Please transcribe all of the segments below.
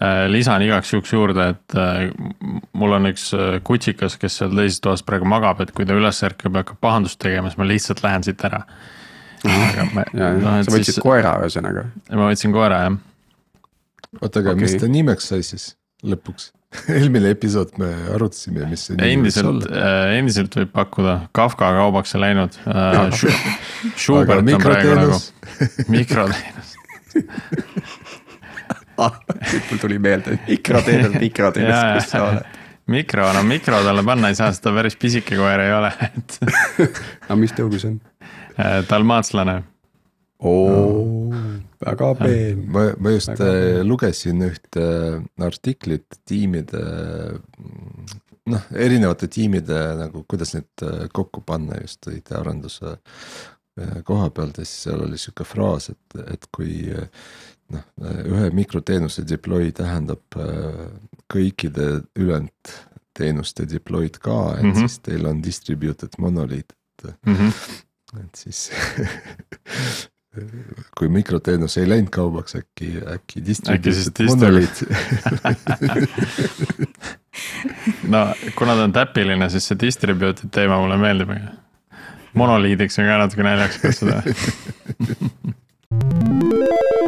Äh, lisan igaks juhuks juurde, et äh, mul on üks äh, kutsikas, kes seal teises toas praegu magab, et kui ta üles ärkab ja hakkab pahandust tegema, siis ma lihtsalt lähen siit ära. Ma, ja, no, sa võtsid siis, koera ühesõnaga. ma võtsin koera jah. oota, aga okay. mis ta nimeks sai siis lõpuks? eelmine episood me arutasime, mis see nimi võiks olla. endiselt, endiselt võib pakkuda, Kafka kaubaks on läinud Schubert on praegu nagu mikroteenus mul tuli meelde, mikroteenus, mikroteenus, kus sa oled mikro, no mikro talle panna ei saa, sest ta päris pisike koer ei ole, et aga mis tõugu see on? Äh, dalmaatslane. oo, väga peen. ma, ma just väga äh, lugesin ühte äh, artiklit tiimide, noh, erinevate tiimide nagu, kuidas need kokku panna just IT-arenduse koha pealt ja siis seal oli sihuke fraas, et, et kui noh, ühe mikroteenuse deploy tähendab äh, kõikide ülejäänud teenuste deploy'd ka, et mm -hmm. siis teil on distributed monoliit, et mm. -hmm. et siis kui mikroteenus ei läinud kaubaks, äkki, äkki distributed monoliit no kuna ta on täpiline, siis see distributed teema mulle meeldib. monoliidiks on ka natuke naljakas kutsuda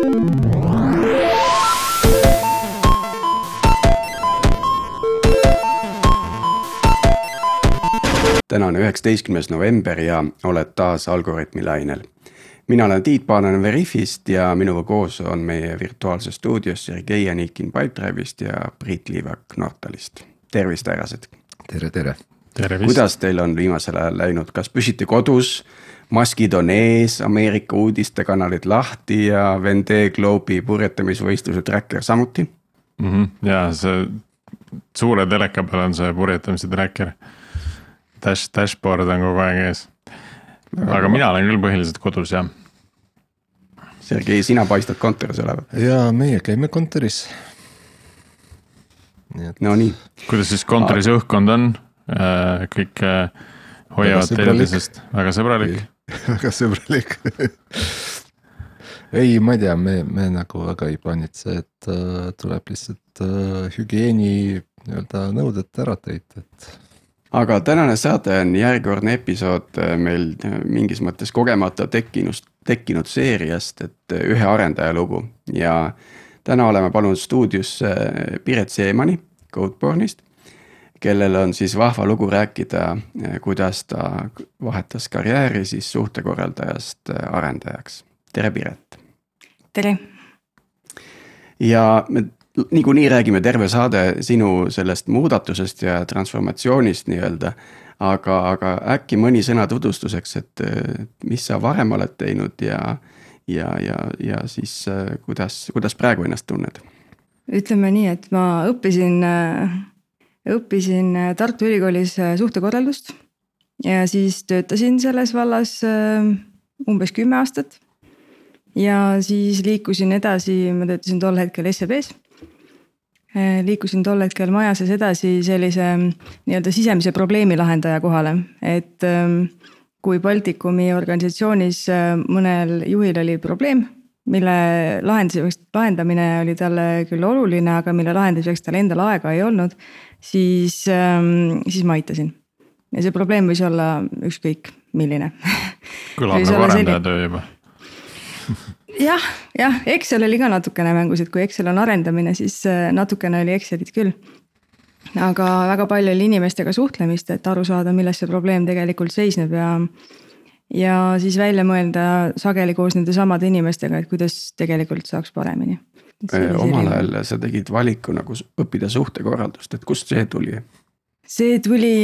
täna on üheksateistkümnes november ja oled taas Algorütmi lainel. mina olen Tiit Paananen Veriffist ja minuga koos on meie virtuaalses stuudios Sergei Anikin Pipedrive'ist ja Priit Liivak Nortalist. tervist, härrased. tere, tere. kuidas teil on viimasel ajal läinud, kas püsite kodus? Maskid on ees, Ameerika uudistekanalid lahti ja Vendee Globe'i purjetamisvõistluse tracker samuti mm. -hmm. ja see suure teleka peal on see purjetamise tracker dash, dashboard on kogu aeg ees. aga mina olen küll põhiliselt kodus jah. Sergei, sina paistad kontoris olevat. ja meie käime kontoris. Et... no nii. kuidas siis kontoris õhkkond on? Äh, kõik äh, hoiavad teineteisest, väga sõbralik. väga sõbralik. Ei, ma ei tea, me, me nagu väga ei plaanitse, et uh, tuleb lihtsalt uh, hügieeni nii-öelda nõuded ära täita, et aga tänane saade on järjekordne episood äh, meil äh, mingis mõttes kogemata tekkinud, tekkinud seeriast, et äh, ühe arendaja lugu. Ja täna oleme palunud stuudiosse Piret Seemani Codeborne'ist, kellel on siis vahva lugu rääkida, kuidas ta vahetas karjääri siis suhtekorraldajast arendajaks. tere, Piret. tere. ja me niikuinii räägime terve saade sinu sellest muudatusest ja transformatsioonist nii-öelda. aga, aga äkki mõni sõna tutvustuseks, et mis sa varem oled teinud ja, ja, ja, ja siis kuidas, kuidas praegu ennast tunned? ütleme nii, et ma õppisin, õppisin Tartu Ülikoolis suhtekorraldust ja siis töötasin selles vallas umbes kümme aastat. ja siis liikusin edasi, ma töötasin tol hetkel SEB-s Äh, liikusin tol hetkel maja sees edasi sellise mm, nii-öelda sisemise probleemi lahendaja kohale, et ähm, kui Baltikumi organisatsioonis äh, mõnel juhil oli probleem, mille lahendamiseks, lahendamine oli talle küll oluline, aga mille lahendamiseks tal endal aega ei olnud, siis, ähm, siis ma aitasin. ja see probleem võis olla ükskõik milline. kõlab nagu arendaja töö juba jah, jah, Excel oli ka natukene mängus, et kui Excel on arendamine, siis äh, natukene oli Excelit küll. aga väga palju oli inimestega suhtlemist, et aru saada, milles see probleem tegelikult seisneb ja. ja siis välja mõelda sageli koos nende samade inimestega, et kuidas tegelikult saaks paremini. Omal ajal sa tegid valiku nagu õppida suhtekorraldust, et kust see tuli? see tuli,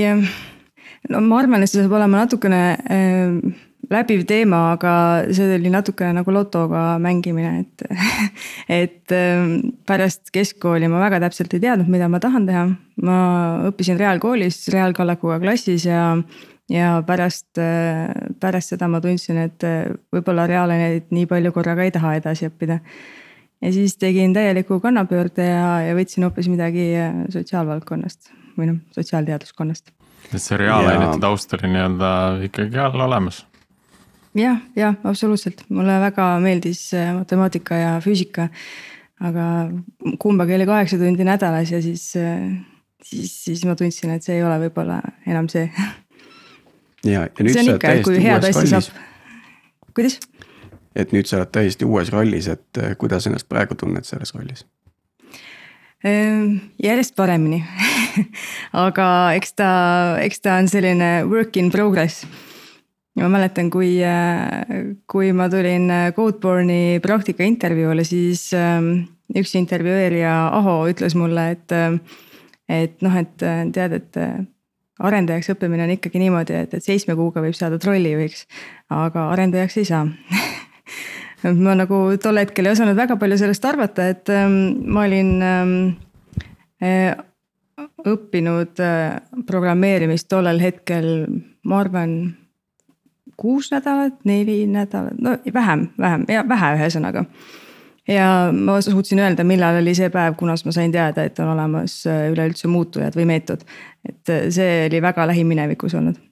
no ma arvan, et see saab olema natukene äh, läbiv teema, aga see oli natukene nagu lotoga mängimine, et. et ähm, pärast keskkooli ma väga täpselt ei teadnud, mida ma tahan teha. ma õppisin reaalkoolis, reaalkallakuga klassis ja, ja pärast, äh, pärast seda ma tundsin, et äh, võib-olla reaalained nii palju korraga ei taha edasi õppida. Ja siis tegin täieliku kannapöörde ja, ja võtsin hoopis midagi äh, sotsiaalvaldkonnast või noh, sotsiaalteaduskonnast et see reaalainete ja... taust oli nii-öelda ikkagi all olemas jah, jah, absoluutselt, mulle väga meeldis äh, matemaatika ja füüsika. aga kumbagi oli kaheksa tundi nädalas ja siis, siis, siis ma tundsin, et see ei ole võib-olla enam see. ja, ja nüüd see on ikka, kui head asja saab. kuidas? Et nüüd sa oled täiesti uues rollis, et äh, kuidas ennast praegu tunned selles rollis? Ehm, järjest paremini aga eks ta, eks ta on selline work in progress. ma mäletan, kui, äh, kui ma tulin Codeborne'i praktika intervjuule, siis ähm, üks intervjueerija Aho ütles mulle, et, et noh, et tead, et arendajaks õppimine on ikkagi niimoodi, et, et seitsme kuuga võib saada trollijuhiks, aga arendajaks ei saa ma nagu tol hetkel ei osanud väga palju sellest arvata, et ähm, ma olin ähm, äh, õppinud äh, programmeerimist tollel hetkel, ma arvan, kuus nädalat, neli nädalat, no vähem, vähem ja vähe ühesõnaga. ja ma suutsin öelda, millal oli see päev, kunas ma sain teada, et on olemas äh, üleüldse muutujad või meetod. et see oli väga lähiminevikus olnud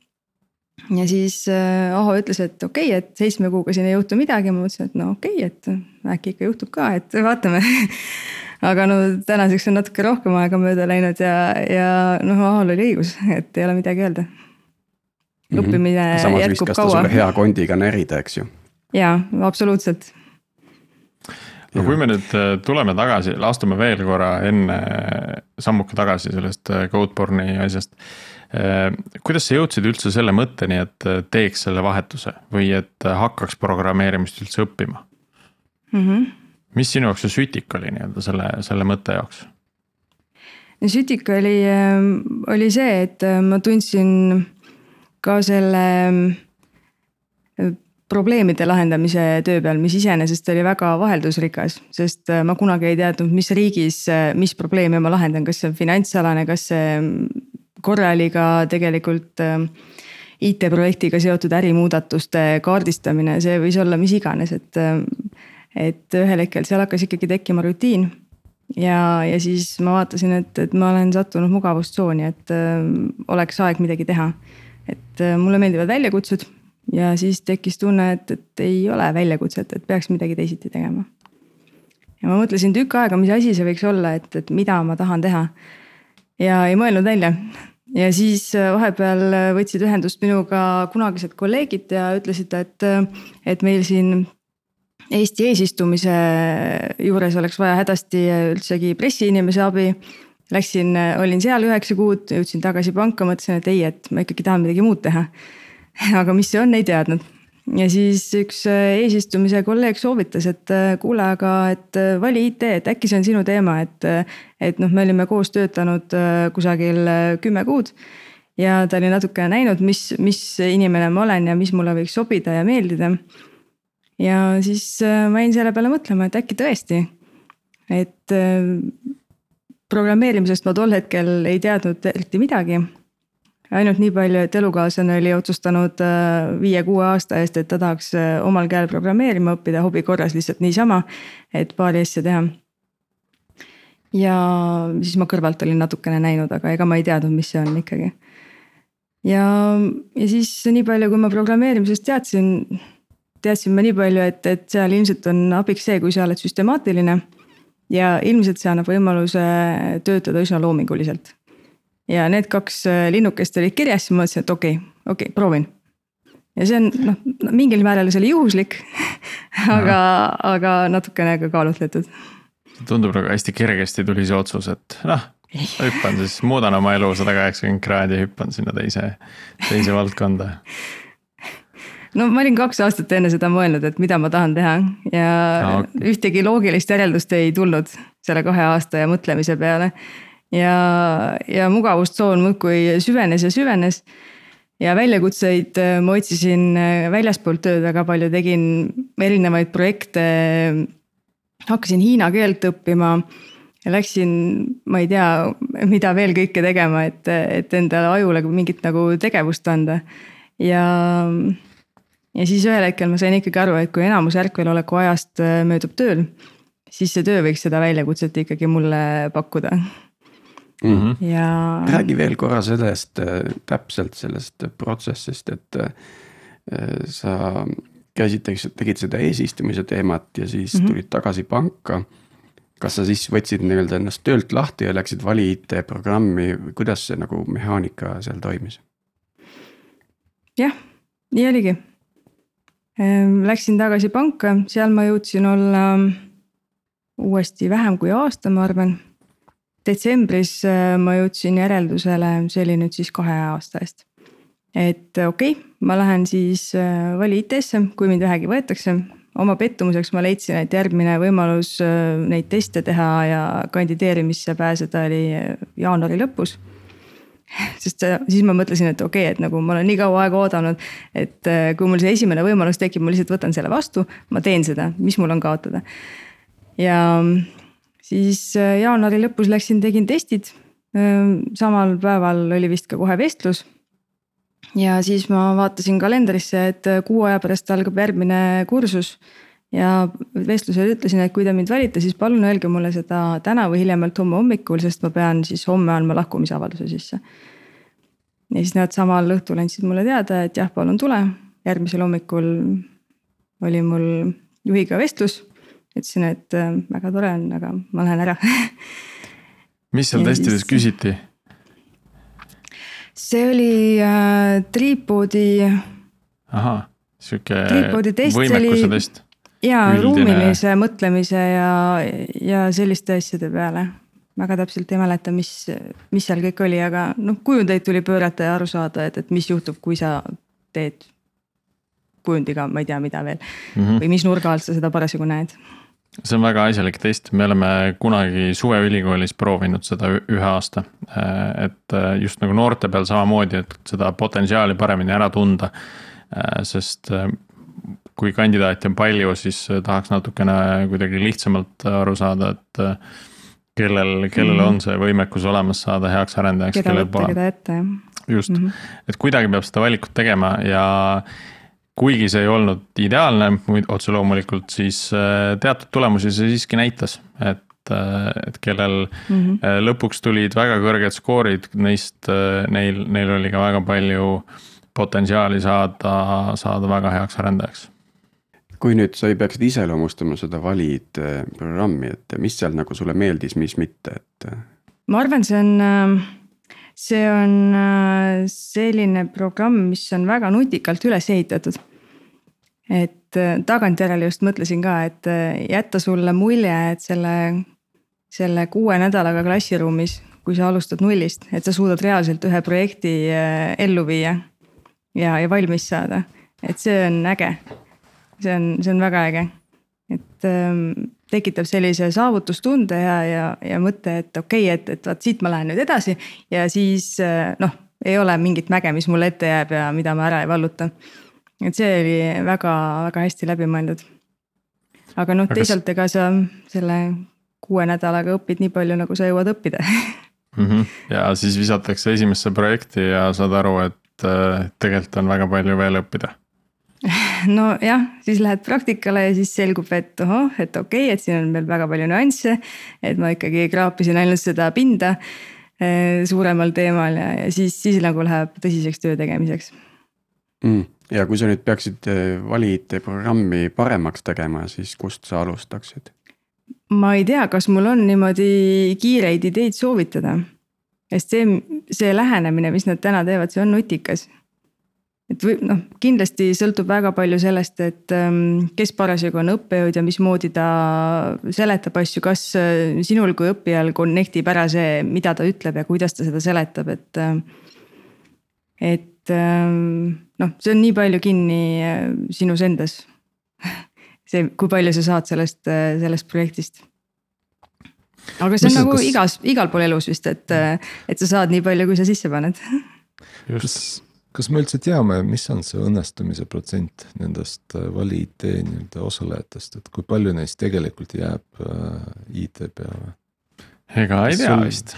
ja siis äh, Aho ütles, et okei okay,, et seitsme kuuga siin ei juhtu midagi, ma mõtlesin, et no okei okay,, et äkki ikka juhtub ka, et vaatame aga no tänaseks on natuke rohkem aega mööda läinud ja, ja noh, Ahol oli õigus, et ei ole midagi öelda. Mhm. õppimine mm -hmm. samas jätkub kaua. sulle hea kondiga närida, eks ju. jaa, absoluutselt. no kui me nüüd äh, tuleme tagasi, astume veel korra enne sammuke tagasi sellest äh, Codeborne'i asjast Äh, kuidas sa jõudsid üldse selle mõtteni, et äh, teeks selle vahetuse või et äh, hakkaks programmeerimist üldse õppima mm? -hmm. mis sinu jaoks see sütik oli nii-öelda selle, selle mõtte jaoks? sütik oli, oli see, et ma tundsin ka selle probleemide lahendamise töö peal, mis iseenesest oli väga vaheldusrikas, sest ma kunagi ei teadnud, mis riigis, mis probleemi ma lahendan, kas see on finantsalane, kas see korra oli ka tegelikult ähm, IT-projektiga seotud ärimuudatuste kaardistamine, see võis olla mis iganes, et. Ähm, et ühel hetkel seal hakkas ikkagi tekkima rutiin. ja, ja siis ma vaatasin, et, et ma olen sattunud mugavustsooni, et äh, oleks aeg midagi teha. et äh, mulle meeldivad väljakutsed ja siis tekkis tunne, et, et ei ole väljakutset, et peaks midagi teisiti tegema. ja ma mõtlesin tükk aega, mis asi see võiks olla, et, et mida ma tahan teha ja ei mõelnud välja. Ja siis äh, vahepeal äh, võtsid ühendust minuga kunagised kolleegid ja ütlesid, et, äh, et meil siin Eesti eesistumise juures oleks vaja hädasti üldsegi pressiinimese abi. Läksin, olin seal üheksa kuud, jõudsin tagasi panka, mõtlesin, et ei, et ma ikkagi tahan midagi muud teha. aga mis see on, ei teadnud ja siis üks äh, eesistumise kolleeg soovitas, et äh, kuule, aga et äh, vali IT, et äkki see on sinu teema, et. et noh, me olime koos töötanud kusagil kümme kuud. ja ta oli natukene näinud, mis, mis inimene ma olen ja mis mulle võiks sobida ja meeldida. ja siis ma jäin selle peale mõtlema, et äkki tõesti, et programmeerimisest ma tol hetkel ei teadnud eriti midagi ainult nii palju, et elukaaslane oli otsustanud äh, viie-kuue aasta eest, et ta tahaks äh, omal käel programmeerima õppida hobi korras lihtsalt niisama, et paari asja teha. ja siis ma kõrvalt olin natukene näinud, aga ega ma ei teadnud, mis see on ikkagi. ja, ja siis nii palju, kui ma programmeerimisest teadsin, teadsin ma nii palju, et, et seal ilmselt on abiks see, kui sa oled süstemaatiline. ja ilmselt see annab võimaluse töötada üsna loominguliselt ja need kaks äh, linnukest olid kirjas, siis ma mõtlesin, et okei okay,, okei okay,, proovin. ja see on noh, mingil määral see oli juhuslik aga, aga natukene ka kaalutletud. tundub nagu hästi kergesti tuli see otsus, et noh, hüppan siis, muudan oma elu sada kaheksakümmend kraadi hüppan sinna teise, teise valdkonda no ma olin kaks aastat enne seda mõelnud, et mida ma tahan teha ja no, okay. ühtegi loogilist järeldust ei tulnud selle kahe aasta ja mõtlemise peale ja, ja mugavustsoon muudkui süvenes ja süvenes. ja väljakutseid äh, ma otsisin äh, väljaspoolt tööd väga palju, tegin erinevaid projekte. hakkasin hiina keelt õppima läksin, ma ei tea, mida veel kõike tegema, et, et endale ajule mingit nagu tegevust anda. ja, ja siis ühel hetkel ma sain ikkagi aru, et kui enamus ärkveloleku ajast äh, möödub tööl, siis see töö võiks seda väljakutset ikkagi mulle pakkuda mm. -hmm. ja. räägi veel korra sellest äh, täpselt sellest protsessist, et äh, sa käisid, tegid seda eesistumise teemat ja siis mm -hmm. tulid tagasi panka. kas sa siis võtsid nii-öelda ennast töölt lahti ja läksid vali IT-programmi kuidas see nagu mehaanika seal toimis? jah, nii oligi. Ehm, läksin tagasi panka, seal ma jõudsin olla uuesti vähem kui aasta, ma arvan. Detsembris äh, ma jõudsin järeldusele, see oli nüüd siis kahe aasta eest. et okei okay,, ma lähen siis äh, vali IT-sse, kui mind vähegi võetakse. oma pettumuseks ma leidsin, et järgmine võimalus äh, neid teste teha ja kandideerimisse pääseda oli jaanuari lõpus sest siis ma mõtlesin, et okei okay,, et nagu ma olen nii kaua aega oodanud, et kui mul see esimene võimalus tekib, ma lihtsalt võtan selle vastu, ma teen seda, mis mul on kaotada ja siis äh, jaanuari lõpus läksin, tegin testid. samal päeval oli vist ka kohe vestlus. ja siis ma vaatasin kalendrisse, et äh, kuu aja pärast algab järgmine kursus. ja vestlusel ütlesin, et kui te mind valite, siis palun öelge mulle seda täna või hiljemalt homme hommikul, sest ma pean siis homme andma lahkumisavalduse sisse. ja siis nad samal õhtul andsid mulle teada, et jah, palun tule. järgmisel hommikul oli mul juhiga vestlus ütlesin, et äh, väga tore on, aga ma lähen ära mis seal testides siis... küsiti? see oli äh, triipodi. ahah, sihuke võimekuse test. ja ruumilise mõtlemise ja, ja selliste asjade peale. väga täpselt ei mäleta, mis, mis seal kõik oli, aga noh, kujundeid tuli pöörata ja aru saada, et, et mis juhtub, kui sa teed kujundiga, ma ei tea, mida veel mm. -hmm. või mis nurga alt sa seda parasjagu näed see on väga asjalik test, me oleme kunagi suveülikoolis proovinud seda ühe aasta. et äh, just nagu noorte peal samamoodi, et seda potentsiaali paremini ära tunda. Äh, sest äh, kui kandidaate on palju, siis tahaks natukene kuidagi lihtsamalt aru saada, et kellel, kellel on see võimekus olemas saada heaks arendajaks. ette, jah. just mm, -hmm. et kuidagi peab seda valikut tegema ja kuigi see ei olnud ideaalne, otse loomulikult, siis äh, teatud tulemusi see siiski näitas, et, äh, et kellel mm -hmm. lõpuks tulid väga kõrged skoorid, neist neil, neil oli ka väga palju potentsiaali saada, saada väga heaks arendajaks. kui nüüd sa peaksid iseloomustama seda valid programmi, et mis seal nagu sulle meeldis, mis mitte, et? ma arvan, see on äh see on äh, selline programm, mis on väga nutikalt üles ehitatud. et äh, tagantjärele just mõtlesin ka, et äh, jätta sulle mulje, et selle, selle kuue nädalaga klassiruumis, kui sa alustad nullist, et sa suudad reaalselt ühe projekti ellu viia ja, ja valmis saada, et see on äge. see on, see on väga äge, et ähm, tekitab sellise saavutustunde ja, ja, ja mõtte, et okei okay,, et, et vot siit ma lähen nüüd edasi ja siis noh, ei ole mingit mäge, mis mulle ette jääb ja mida ma ära ei valluta. et see oli väga-väga hästi läbi mõeldud. aga noh, teisalt ega sa selle kuue nädalaga õpid nii palju, nagu sa jõuad õppida mm. -hmm. ja siis visatakse esimesse projekti ja saad aru, et äh, tegelikult on väga palju veel õppida nojah, siis lähed praktikale ja siis selgub, et ohoh, et okei okay,, et siin on veel väga palju nüansse. et ma ikkagi kraapisin ainult seda pinda eh, suuremal teemal ja, ja siis, siis nagu läheb tõsiseks töö tegemiseks mm.. ja kui sa nüüd peaksid eh, valid programmi paremaks tegema, siis kust sa alustaksid? ma ei tea, kas mul on niimoodi kiireid ideid soovitada. sest see, see lähenemine, mis nad täna teevad, see on nutikas et või noh, kindlasti sõltub väga palju sellest, et ähm, kes parasjagu on õppejõud ja mismoodi ta seletab asju, kas äh, sinul kui õppijal connect ib ära see, mida ta ütleb ja kuidas ta seda seletab, et. Ähm, et ähm, noh, see on nii palju kinni äh, sinus endas. see, kui palju sa saad sellest, äh, sellest projektist. aga see on Mis nagu kas... igas, igal pool elus vist, et, et sa saad nii palju, kui sa sisse paned. just kas me üldse teame, mis on see õnnestumise protsent nendest äh, vali IT nii-öelda osalejatest, et kui palju neist tegelikult jääb äh, IT peale? ega ei tea vist.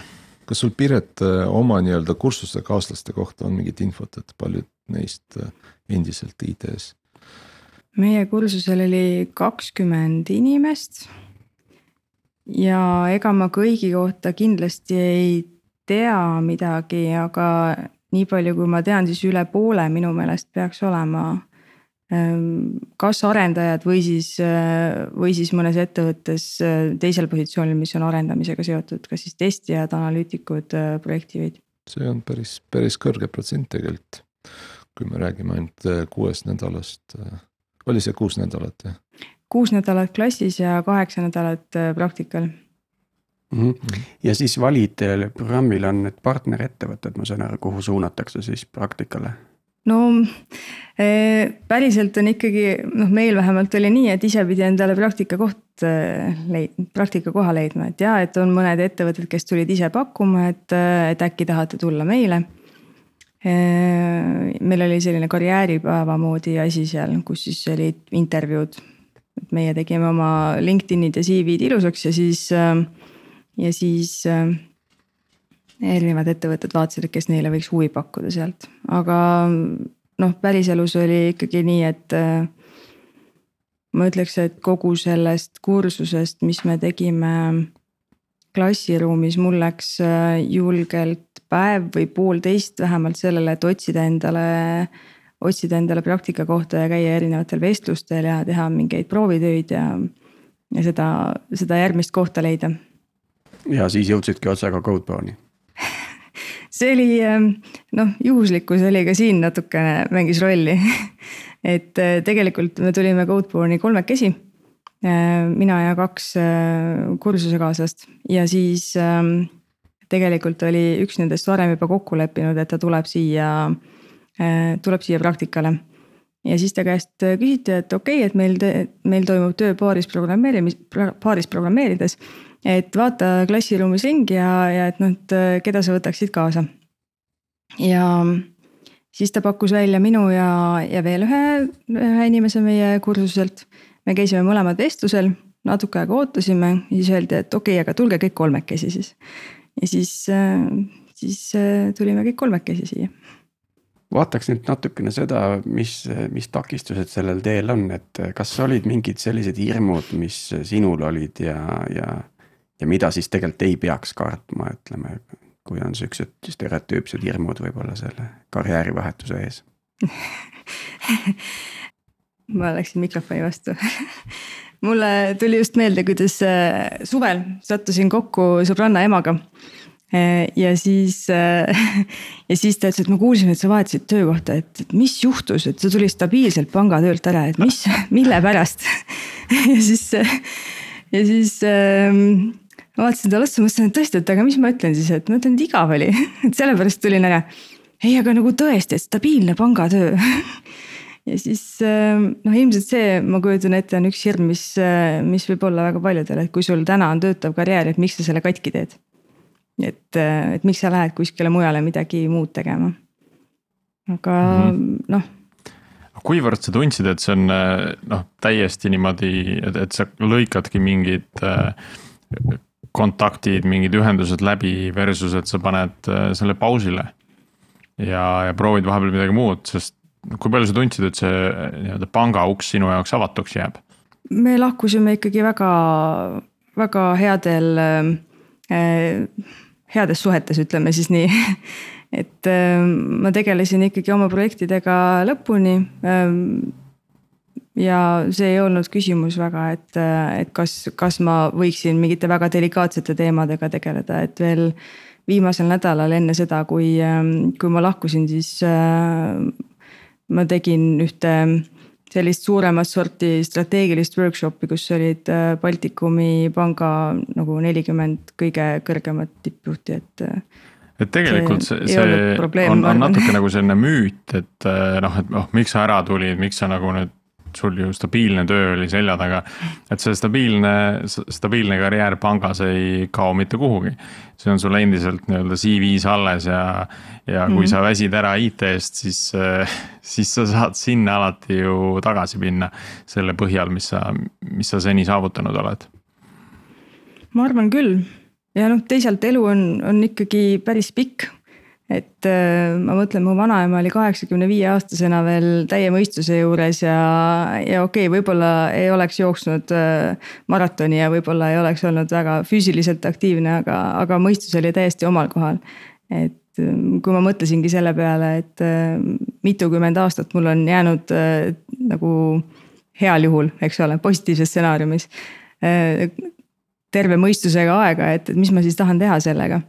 kas sul Piret äh, oma nii-öelda kursuste kaaslaste kohta on mingit infot, et paljud neist endiselt IT-s? meie kursusel oli kakskümmend inimest. ja ega ma kõigi kohta kindlasti ei tea midagi, aga nii palju, kui ma tean, siis üle poole minu meelest peaks olema kas arendajad või siis, või siis mõnes ettevõttes teisel positsioonil, mis on arendamisega seotud, kas siis testijad, analüütikud, projektijuhid. see on päris, päris kõrge protsent tegelikult, kui me räägime ainult kuuest nädalast. oli see kuus nädalat jah? kuus nädalat klassis ja kaheksa nädalat praktikal mm. -hmm. ja siis valid programmil on need partnerettevõtted, ma saan aru, kuhu suunatakse siis praktikale? no eh, päriselt on ikkagi noh, meil vähemalt oli nii, et ise pidi endale praktikakoht eh, leid-, praktikakoha leidma, et ja, et on mõned ettevõtted, kes tulid ise pakkuma, et, et äkki tahate tulla meile. Meil oli selline karjääripäeva moodi asi seal, kus siis olid intervjuud. et meie tegime oma LinkedInid ja CV-d ilusaks ja siis äh, ja siis äh, erinevad ettevõtted vaatasid, et kes neile võiks huvi pakkuda sealt, aga noh, päriselus oli ikkagi nii, et äh, ma ütleks, et kogu sellest kursusest, mis me tegime klassiruumis, mul läks äh, julgelt päev või poolteist vähemalt sellele, et otsida endale, otsida endale praktika kohta ja käia erinevatel vestlustel ja teha mingeid proovitöid ja, ja seda, seda järgmist kohta leida ja siis jõudsidki otse ka Codeborne'i see oli ähm, noh, juhuslikkus oli ka siin natukene mängis rolli. Et äh, tegelikult me tulime Codeborne'i kolmekesi. Äh, mina ja kaks äh, kursusekaaslast. Ja siis tegelikult oli üks nendest varem juba kokku leppinud, et ta tuleb siia, tuleb siia praktikale. Ja siis ta käest küsiti, et okei okay,, et meil, meil toimub töö paaris programmeerimis, paaris programmeerides et vaata klassiruumis ringi ja, ja et noh, et äh, keda sa võtaksid kaasa. ja siis ta pakkus välja minu ja, ja veel ühe, ühe inimese meie kursuselt. me käisime mõlemad vestlusel, natuke aega ootasime siis öeldi, et okei okay,, aga tulge kõik kolmekesi siis. ja siis, äh, siis äh, tulime kõik kolmekesi siia vaataks nüüd natukene seda, mis, mis takistused sellel teel on, et kas olid mingid sellised hirmud, mis sinul olid ja, ja ja mida siis tegelikult ei peaks kartma, ütleme, kui on siuksed stereotüüpsed hirmud võib-olla selle karjäärivahetuse ees. Ma läksin mikrofoni vastu. Mulle tuli just meelde, kuidas äh, suvel sattusin kokku sõbranna emaga. Äh, ja siis, äh, ja siis ta ütles, et ma kuulsin, et sa vahetasid töökohta, et, et mis juhtus, et sa tulid stabiilselt pangatöölt ära, et mis, mille pärast? Ja siis, ja siis ähm, ma vaatasin talle otsa, mõtlesin, et tõesti, et aga mis ma ütlen siis, et ma ütlen, et igav oli, et sellepärast tulin ära. ei, aga nagu tõesti, et stabiilne pangatöö ja siis ähm, noh, ilmselt see, ma kujutan ette, on üks hirm, mis, äh, mis võib olla väga paljudel, et kui sul täna on töötav karjäär, et miks sa selle katki teed. et, äh, et miks sa lähed kuskile mujale midagi muud tegema. aga mm -hmm. noh kuivõrd sa tundsid, et see on äh, noh, täiesti niimoodi, et, et sa lõikadki mingid äh, kontaktid, mingid ühendused läbi versus, et sa paned äh, selle pausile. ja, ja proovid vahepeal midagi muud, sest kui palju sa tundsid, et see äh, nii-öelda panga uks sinu jaoks avatuks jääb? me lahkusime ikkagi väga, väga headel äh,, heades suhetes, ütleme siis nii et äh, ma tegelesin ikkagi oma projektidega lõpuni äh, ja see ei olnud küsimus väga, et, et kas, kas ma võiksin mingite väga delikaatsete teemadega tegeleda, et veel viimasel nädalal enne seda, kui, kui ma lahkusin, siis äh, ma tegin ühte sellist suuremat sorti strateegilist workshop'i, kus olid äh, Baltikumi panga nagu nelikümmend kõige kõrgemat tippjuhti, et et tegelikult see, see, see probleem, on, on natuke nagu selline müüt, et noh, et noh, miks sa ära tulid, miks sa nagu nüüd sul ju stabiilne töö oli selja taga. et see stabiilne, stabiilne karjäär pangas ei kao mitte kuhugi. see on sul endiselt nii-öelda CV-s alles ja, ja kui mm -hmm. sa väsid ära IT-st, siis, siis sa saad sinna alati ju tagasi minna. selle põhjal, mis sa, mis sa seni saavutanud oled. ma arvan küll ja noh, teisalt elu on, on ikkagi päris pikk et äh, ma mõtlen, mu vanaema oli kaheksakümne viie aastasena veel täie mõistuse juures ja, ja okei okay,, võib-olla ei oleks jooksnud äh, maratoni ja võib-olla ei oleks olnud väga füüsiliselt aktiivne, aga, aga mõistus oli täiesti omal kohal. et kui ma mõtlesingi selle peale, et mitukümmend aastat mul on jäänud nagu heal juhul, eks ole, positiivses stsenaariumis. terve mõistusega aega, et mis ma siis tahan teha sellega.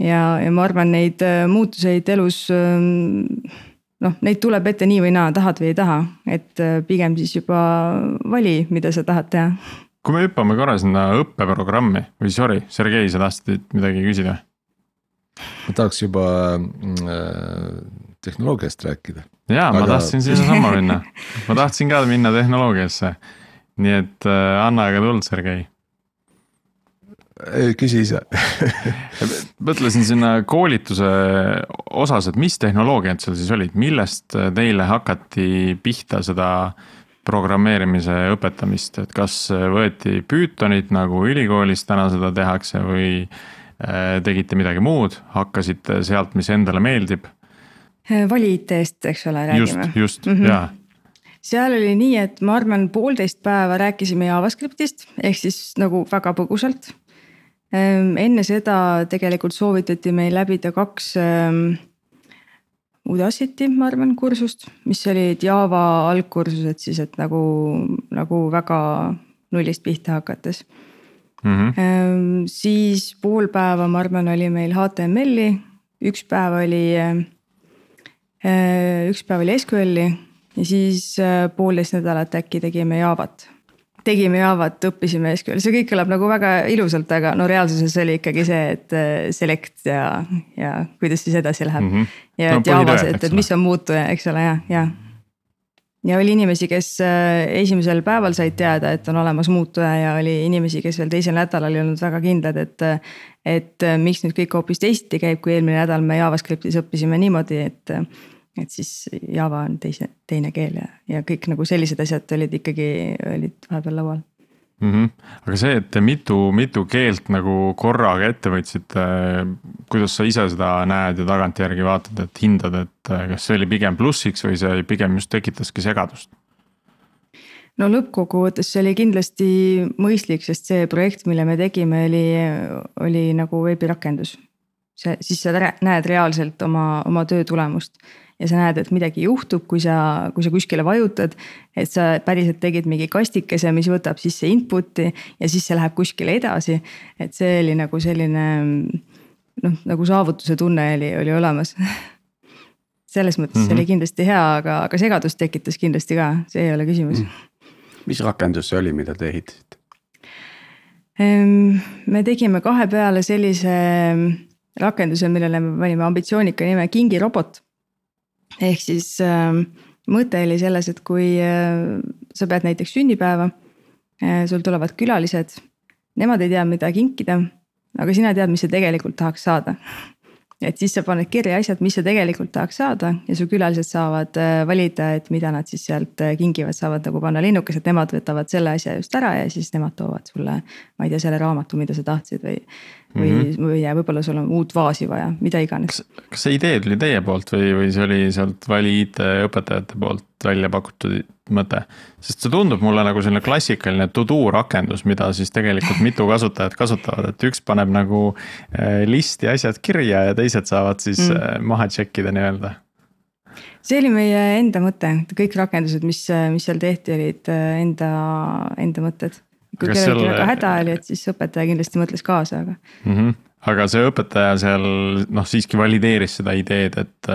Ja, ja ma arvan, neid muutuseid elus noh, neid tuleb ette nii või naa, tahad või ei taha, et pigem siis juba vali, mida sa tahad teha kui me hüppame korra sinna õppeprogrammi või sorry, Sergei, sa tahtsid midagi küsida? ma tahaks juba äh, tehnoloogiast rääkida. ja Aga... ma tahtsin sinnasamma minna, ma tahtsin ka minna tehnoloogiasse. nii et äh, anna aga tuld, Sergei. Küsi ise mõtlesin sinna koolituse osas, et mis tehnoloogiad seal siis olid, millest teile hakati pihta seda programmeerimise õpetamist, et kas võeti Pythonit nagu ülikoolis täna seda tehakse või äh, tegite midagi muud, hakkasite sealt, mis endale meeldib? vali IT-st, eks ole, räägime. just, just mm, -hmm. jaa seal oli nii, et ma arvan, poolteist päeva rääkisime JavaScriptist ehk siis nagu väga põgusalt. Ehm, enne seda tegelikult soovitati meil läbida kaks ehm, Udacity, ma arvan, kursust, mis olid Java algkursused siis, et nagu, nagu väga nullist pihta hakates mm. -hmm. siis pool päeva, ma arvan, oli meil HTML-i, üks päev oli, äh, üks päev oli SQL-i ja siis poolteist nädalat äkki tegime Javat tegime Javat, õppisime SQL, see kõik kõlab nagu väga ilusalt, aga no reaalsuses oli ikkagi see, et äh, select ja, ja kuidas siis edasi läheb mm. -hmm. ja no, et Javas, et, et mis on muutuja, eks ole, ja, ja. ja oli inimesi, kes äh, esimesel päeval said teada, et on olemas muutuja ja oli inimesi, kes veel teisel nädalal ei olnud väga kindlad, et. et miks nüüd kõik hoopis teisiti käib, kui eelmine nädal me JavaScriptis õppisime niimoodi, et et siis Java on teise, teine keel ja, ja kõik nagu sellised asjad olid ikkagi, olid vahepeal laual mm. -hmm. aga see, et mitu, mitu keelt nagu korraga ette võtsite, kuidas sa ise seda näed ja tagantjärgi vaatad, et hindad, et kas see oli pigem plussiks või see pigem just tekitaski segadust? no lõppkokkuvõttes see oli kindlasti mõistlik, sest see projekt, mille me tegime, oli, oli nagu veebirakendus. see, siis sa näed reaalselt oma, oma töö tulemust ja sa näed, et midagi juhtub, kui sa, kui sa kuskile vajutad. et sa päriselt tegid mingi kastikese, mis võtab sisse input'i ja siis see läheb kuskile edasi. et see oli nagu selline noh, nagu saavutuse tunne oli, oli olemas selles mõttes mm -hmm. oli kindlasti hea, aga, aga segadust tekitas kindlasti ka, see ei ole küsimus mm. -hmm. mis rakendus see oli, mida te ehitasite? Ehm, me tegime kahe peale sellise rakenduse, millele me panime ambitsioonika nime Kingi robot ehk siis äh, mõte oli selles, et kui äh, sa pead näiteks sünnipäeva äh,, sul tulevad külalised, nemad ei tea, mida kinkida, aga sina tead, mis sa tegelikult tahaks saada et siis sa paned kirja asjad, mis sa tegelikult tahaks saada ja su külalised saavad äh, valida, et mida nad siis sealt kingivad, saavad nagu panna linnukesed, nemad võtavad selle asja just ära ja siis nemad toovad sulle. ma ei tea, selle raamatu, mida sa tahtsid või, või mm, -hmm. või võib-olla sul on uut vaasi vaja, mida iganes. kas see idee tuli teie poolt või, või see oli sealt Vali IT õpetajate poolt välja pakutud mõte? sest see tundub mulle nagu selline klassikaline to do rakendus, mida siis tegelikult mitu kasutajat kasutavad, et üks paneb nagu äh, listi asjad kirja ja teised saavad siis mm. Äh, maha check ida nii-öelda see oli meie enda mõte, kõik rakendused, mis, mis seal tehti, olid äh, enda, enda mõtted. Kui kellelgi seal... väga häda oli, et siis õpetaja kindlasti mõtles kaasa, aga mm. -hmm. aga see õpetaja seal noh, siiski valideeris seda ideed, et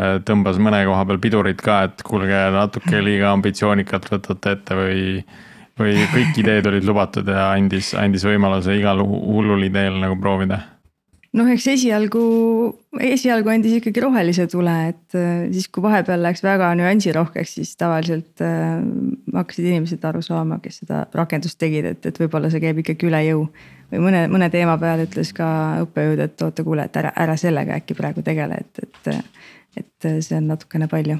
Äh, tõmbas mõne koha peal pidurit ka, et kuulge, natuke liiga ambitsioonikalt võtate ette või. või kõik ideed olid lubatud ja andis, andis võimaluse igal hullul ideel nagu proovida noh, eks esialgu, esialgu andis ikkagi rohelise tule, et äh, siis, kui vahepeal läks väga nüansirohkeks, siis tavaliselt äh, hakkasid inimesed aru saama, kes seda rakendust tegid, et, et võib-olla see käib ikkagi üle jõu. või mõne, mõne teema peal ütles ka õppejõud, et oota, kuule, et ära, ära sellega äkki praegu tegele, et, et et see on natukene palju.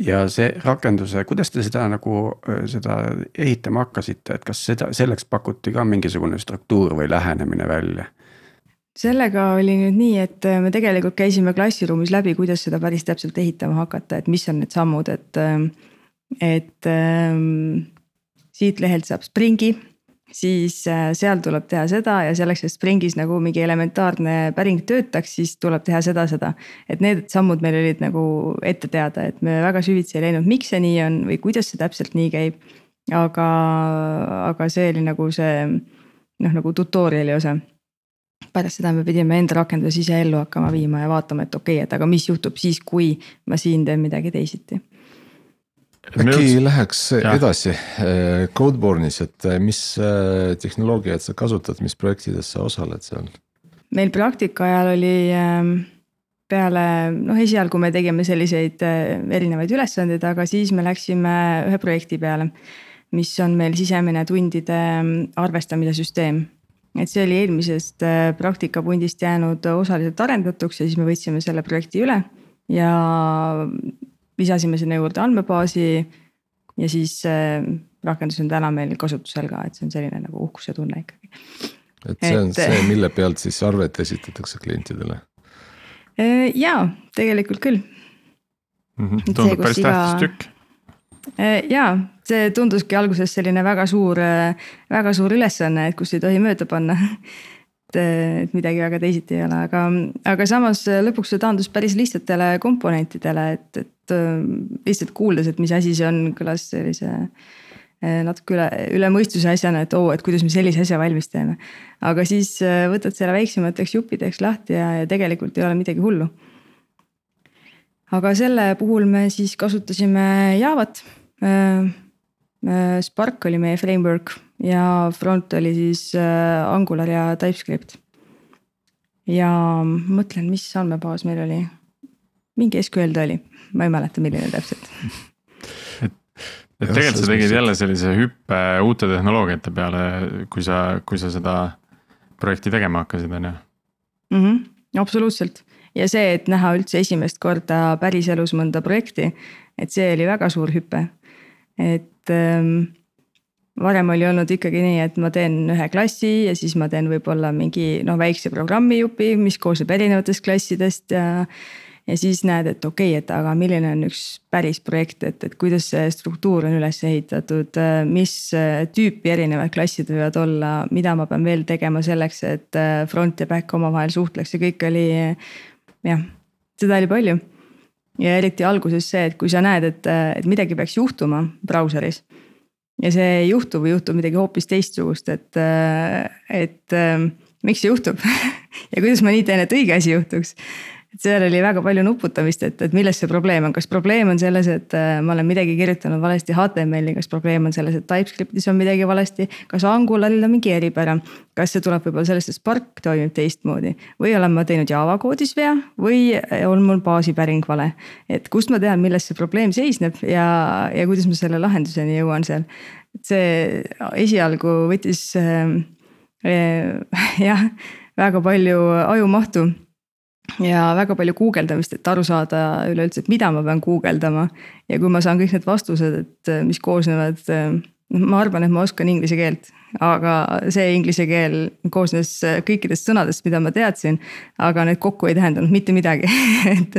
ja see rakenduse, kuidas te seda nagu, äh, seda ehitama hakkasite, et kas seda, selleks pakuti ka mingisugune struktuur või lähenemine välja? Sellega oli nüüd nii, et äh, me tegelikult käisime klassiruumis läbi, kuidas seda päris täpselt ehitama hakata, et mis on need sammud, et, et ähm, siit lehelt saab Springi siis äh, seal tuleb teha seda ja selleks, et Springis nagu mingi elementaarne päring töötaks, siis tuleb teha seda, seda. et need sammud meil olid nagu ette teada, et me väga süvitsi ei läinud, miks see nii on või kuidas see täpselt nii käib. aga, aga see oli nagu see noh, nagu tutorial'i osa pärast seda me pidime enda rakenduse ise ellu hakkama viima ja vaatama, et okei okay,, et aga mis juhtub siis, kui ma siin teen midagi teisiti äkki läheks ja. edasi äh, Codeborne'is, et äh, mis äh, tehnoloogiaid sa kasutad, mis projektides sa osaled seal? meil praktika ajal oli ähm, peale noh, esialgu me tegime selliseid erinevaid ülesandeid, aga siis me läksime ühe projekti peale. mis on meil sisemine tundide ähm, arvestamise süsteem. Et see oli eelmisest praktikapundist jäänud osaliselt arendatuks ja siis me võtsime selle projekti üle ja lisasime sinna juurde andmebaasi. ja siis äh, rakendus on täna meil kasutusel ka, et see on selline nagu uhkuse tunne ikkagi. et see on et, see, mille pealt siis arvet esitatakse klientidele? Äh, jaa, tegelikult küll mm. -hmm. tundub päris iga... tähtis tükk äh, jaa, see tunduski alguses selline väga suur, äh, väga suur ülesanne, et kus ei tohi mööda panna et midagi väga teisiti ei ole, aga, aga samas lõpuks see taandus päris lihtsatele komponentidele, et, et lihtsalt kuuldes, et mis asi see on, kõlas sellise natuke üle, üle mõistuse asjana, et oo, et kuidas me sellise asja valmis teeme. aga siis võtad selle väiksemateks juppideks lahti ja, ja tegelikult ei ole midagi hullu. Aga selle puhul me siis kasutasime Javat. Eh, Spark oli meie framework ja front oli siis äh, Angular ja TypeScript. ja mõtlen, mis andmebaas meil oli. mingi SQL ta oli, ma ei mäleta, milline täpselt et, et tegelikult sa tegid jälle sellise hüppe uute tehnoloogiate peale, kui sa, kui sa seda projekti tegema hakkasid, on ju? -hmm, absoluutselt ja see, et näha üldse esimest korda päriselus mõnda projekti, et see oli väga suur hüpe. et ähm, varem oli olnud ikkagi nii, et ma teen ühe klassi ja siis ma teen võib-olla mingi noh, väikse programmijupi, mis koosneb erinevatest klassidest ja. ja siis näed, et okei okay,, et aga milline on üks päris projekt, et, et kuidas see struktuur on üles ehitatud, mis tüüpi erinevad klassid võivad olla, mida ma pean veel tegema selleks, et front ja back omavahel suhtleks ja kõik oli jah, seda oli palju. ja eriti alguses see, et kui sa näed, et, et midagi peaks juhtuma brauseris ja see ei juhtu või juhtub midagi hoopis teistsugust, et, et miks see juhtub ja kuidas ma nii teen, et õige asi juhtuks. Seal oli väga palju nuputamist, et, et milles see probleem on, kas probleem on selles, et äh, ma olen midagi kirjutanud valesti HTML-i, kas probleem on selles, et TypeScriptis on midagi valesti. kas Angularil on mingi eripära, kas see tuleb võib-olla sellest, et Spark toimib teistmoodi? Või olen ma teinud Java koodis vea või on mul baasipäring vale. et kust ma tean, milles see probleem seisneb ja, ja kuidas ma selle lahenduseni jõuan seal? Et see esialgu võttis äh, jah, väga palju ajumahtu ja väga palju guugeldamist, et aru saada üleüldse, et mida ma pean guugeldama. ja kui ma saan kõik need vastused, et mis koosnevad noh, ma arvan, et ma oskan inglise keelt, aga see inglise keel koosnes kõikidest sõnadest, mida ma teadsin. aga need kokku ei tähendanud mitte midagi et,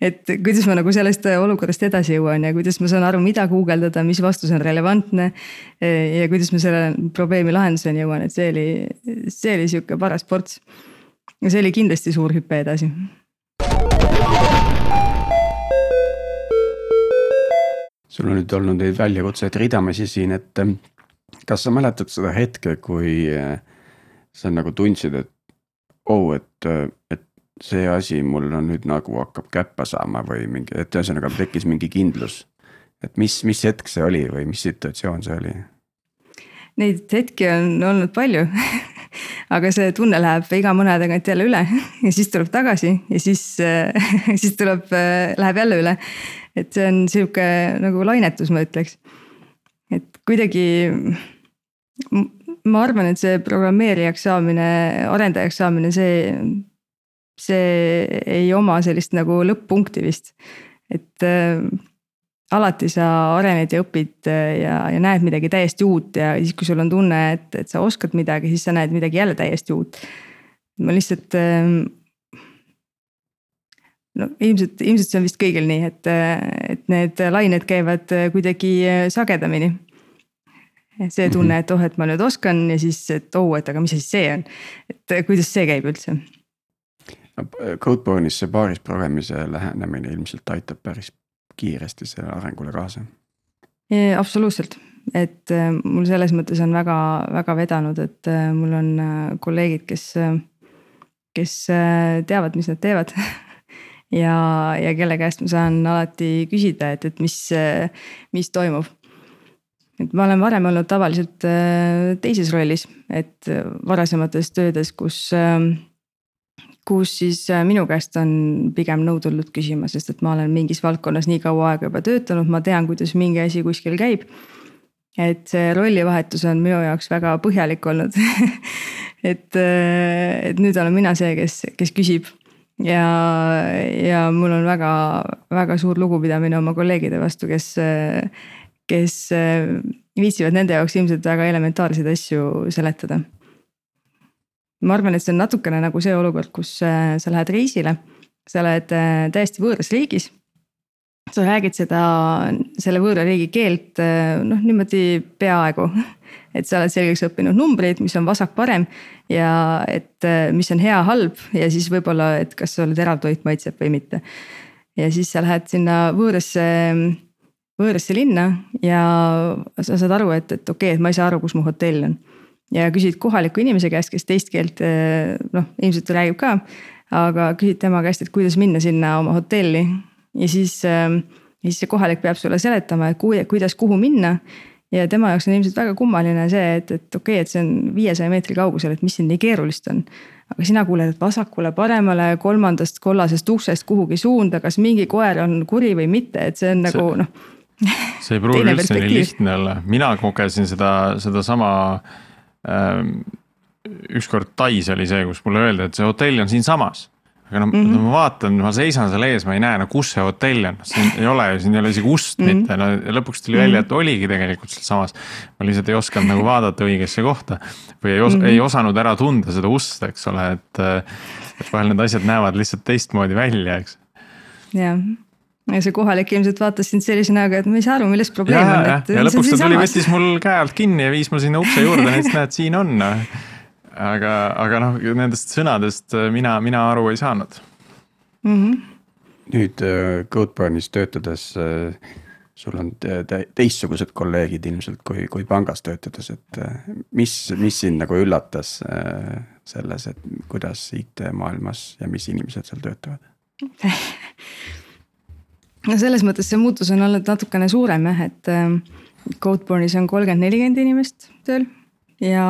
et kuidas ma nagu sellest olukorrast edasi jõuan ja kuidas ma saan aru, mida guugeldada, mis vastus on relevantne. ja kuidas ma selle probleemi lahenduseni jõuan, et see oli, see oli sihuke paras ports. Ja see oli kindlasti suur hüpe edasi sul on nüüd olnud neid väljakutseid ridamisi siin, et ähm, kas sa mäletad seda hetke, kui äh, sa nagu tundsid, et oh, et, äh, et see asi mul on nüüd nagu hakkab käppa saama või mingi, et ühesõnaga tekkis mingi kindlus. et mis, mis hetk see oli või mis situatsioon see oli? Neid hetki on olnud palju aga see tunne läheb iga mõne tagant jälle üle ja siis tuleb tagasi ja siis siis tuleb, läheb jälle üle et see on sihuke nagu lainetus, ma ütleks. et kuidagi ma arvan, et see programmeerijaks saamine, arendajaks saamine, see, see ei oma sellist nagu lõpp-punkti vist. et äh, alati sa arened ja õpid ja, ja näed midagi täiesti uut ja siis, kui sul on tunne, et, et sa oskad midagi, siis sa näed midagi jälle täiesti uut. ma lihtsalt äh, no ilmselt, ilmselt see on vist kõigil nii, et, et need lained käivad kuidagi sagedamini. see tunne, et oh, et ma nüüd oskan ja siis, et oh, et aga mis asi see on. et kuidas see käib üldse? Codeborne'is see paaris programmise lähenemine ilmselt aitab päris kiiresti sellele arengule kaasa. absoluutselt, et äh, mul selles mõttes on väga, väga vedanud, et äh, mul on äh, kolleegid, kes, kes teavad, mis nad teevad ja, ja kelle käest ma saan alati küsida, et, et mis, mis toimub. et ma olen varem olnud tavaliselt teises rollis, et varasemates töödes, kus kus siis äh, minu käest on pigem nõu tulnud küsima, sest et ma olen mingis valdkonnas nii kaua aega juba töötanud, ma tean, kuidas mingi asi kuskil käib. et see rollivahetus on minu jaoks väga põhjalik olnud et, äh, et nüüd olen mina see, kes, kes küsib ja, ja mul on väga, väga suur lugupidamine oma kolleegide vastu, kes, kes viitsivad nende jaoks ilmselt väga elementaarseid asju seletada ma arvan, et see on natukene nagu see olukord, kus äh, sa lähed reisile, sa oled äh, täiesti võõras riigis. sa räägid seda, selle võõra riigi keelt äh, noh, niimoodi peaaegu. et sa oled selgeks õppinud numbrid, mis on vasak-parem ja et mis on hea-halb ja siis võib-olla, et kas sulle terav toit maitseb või mitte. ja siis sa lähed sinna võõrasse võõrasse linna ja sa saad aru, et, et okei okay,, et ma ei saa aru, kus mu hotell on ja küsid kohaliku inimese käest, kes teist keelt eh, noh, ilmselt räägib ka. aga küsid tema käest, et kuidas minna sinna oma hotelli ja siis, eh, ja siis see kohalik peab sulle seletama, et kuidas, kuhu minna. ja tema jaoks on ilmselt väga kummaline see, et, et okei okay,, et see on viiesaja meetri kaugusel, et mis siin nii keerulist on. aga sina kuuled, et vasakule, paremale, kolmandast kollasest uksest kuhugi suunda, kas mingi koer on kuri või mitte, et see on nagu noh. see ei pruugi üldse nii lihtne olla, mina kogesin seda, sedasama Ehm, ükskord Tais oli see, kus mulle öeldi, et see hotell on siinsamas. aga noh mm, -hmm. ma vaatan, ma seisan seal ees, ma ei näe, no kus see hotell on, siin ei ole ju, siin ei ole isegi ust mm -hmm. mitte, no lõpuks tuli välja, et oligi tegelikult sealsamas. ma lihtsalt ei osanud nagu vaadata õigesse kohta või ei os- mm, -hmm. ei osanud ära tunda seda ust, eks ole, et. et vahel need asjad näevad lihtsalt teistmoodi välja, eks. jah ja see kohalik ilmselt vaatas sind sellise näoga, et ma ei saa aru, milles probleem ja, on. ja, ja lõpuks ta tuli, võttis mul käe alt kinni ja viis mu sinna ukse juurde, näitas, näed, siin on. aga, aga noh, nendest sõnadest mina, mina aru ei saanud mm. -hmm. nüüd äh, Codeburnis töötades äh, sul on te teistsugused kolleegid ilmselt kui, kui pangas töötades, et äh, mis, mis sind nagu üllatas selles, et kuidas IT-maailmas ja mis inimesed seal töötavad no selles mõttes see muutus on olnud natukene suurem jah, et ähm, Codeborne'is on kolmkümmend, nelikümmend inimest tööl. ja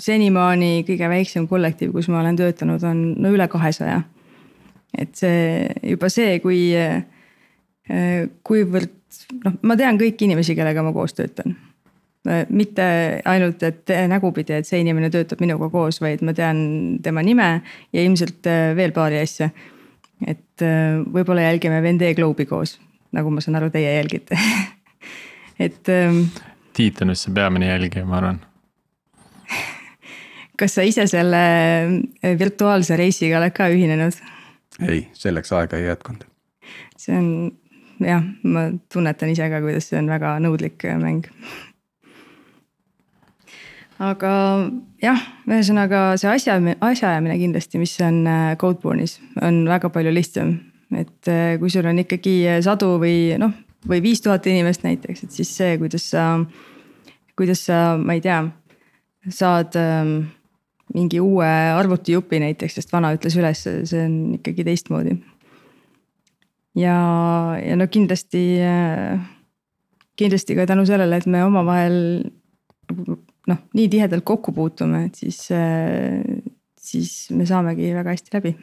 senimaani kõige väiksem kollektiiv, kus ma olen töötanud, on no üle kahesaja. et see juba see, kui, äh, kuivõrd noh, ma tean kõiki inimesi, kellega ma koos töötan äh, mitte ainult, et nägupidi, et see inimene töötab minuga koos, vaid ma tean tema nime ja ilmselt äh, veel paari asja et äh, võib-olla jälgime Vendee Globe'i koos, nagu ma saan aru, teie jälgite et. Ähm, Tiit on vist see peamine jälgija, ma arvan. kas sa ise selle äh, virtuaalse reisiga oled ka ühinenud? ei, selleks aega ei jätkunud. see on jah, ma tunnetan ise ka, kuidas see on väga nõudlik äh, mäng aga jah, ühesõnaga see asja, asjaajamine kindlasti, mis on äh, Codeborne'is, on väga palju lihtsam. et äh, kui sul on ikkagi sadu või noh, või viis tuhat inimest näiteks, et siis see, kuidas sa, kuidas sa, ma ei tea, saad ähm, mingi uue arvutijupi näiteks, sest vana ütles üles, see on ikkagi teistmoodi. ja, ja no kindlasti, äh, kindlasti ka tänu sellele, et me omavahel noh, nii tihedalt kokku puutume, et siis, äh, siis me saamegi väga hästi läbi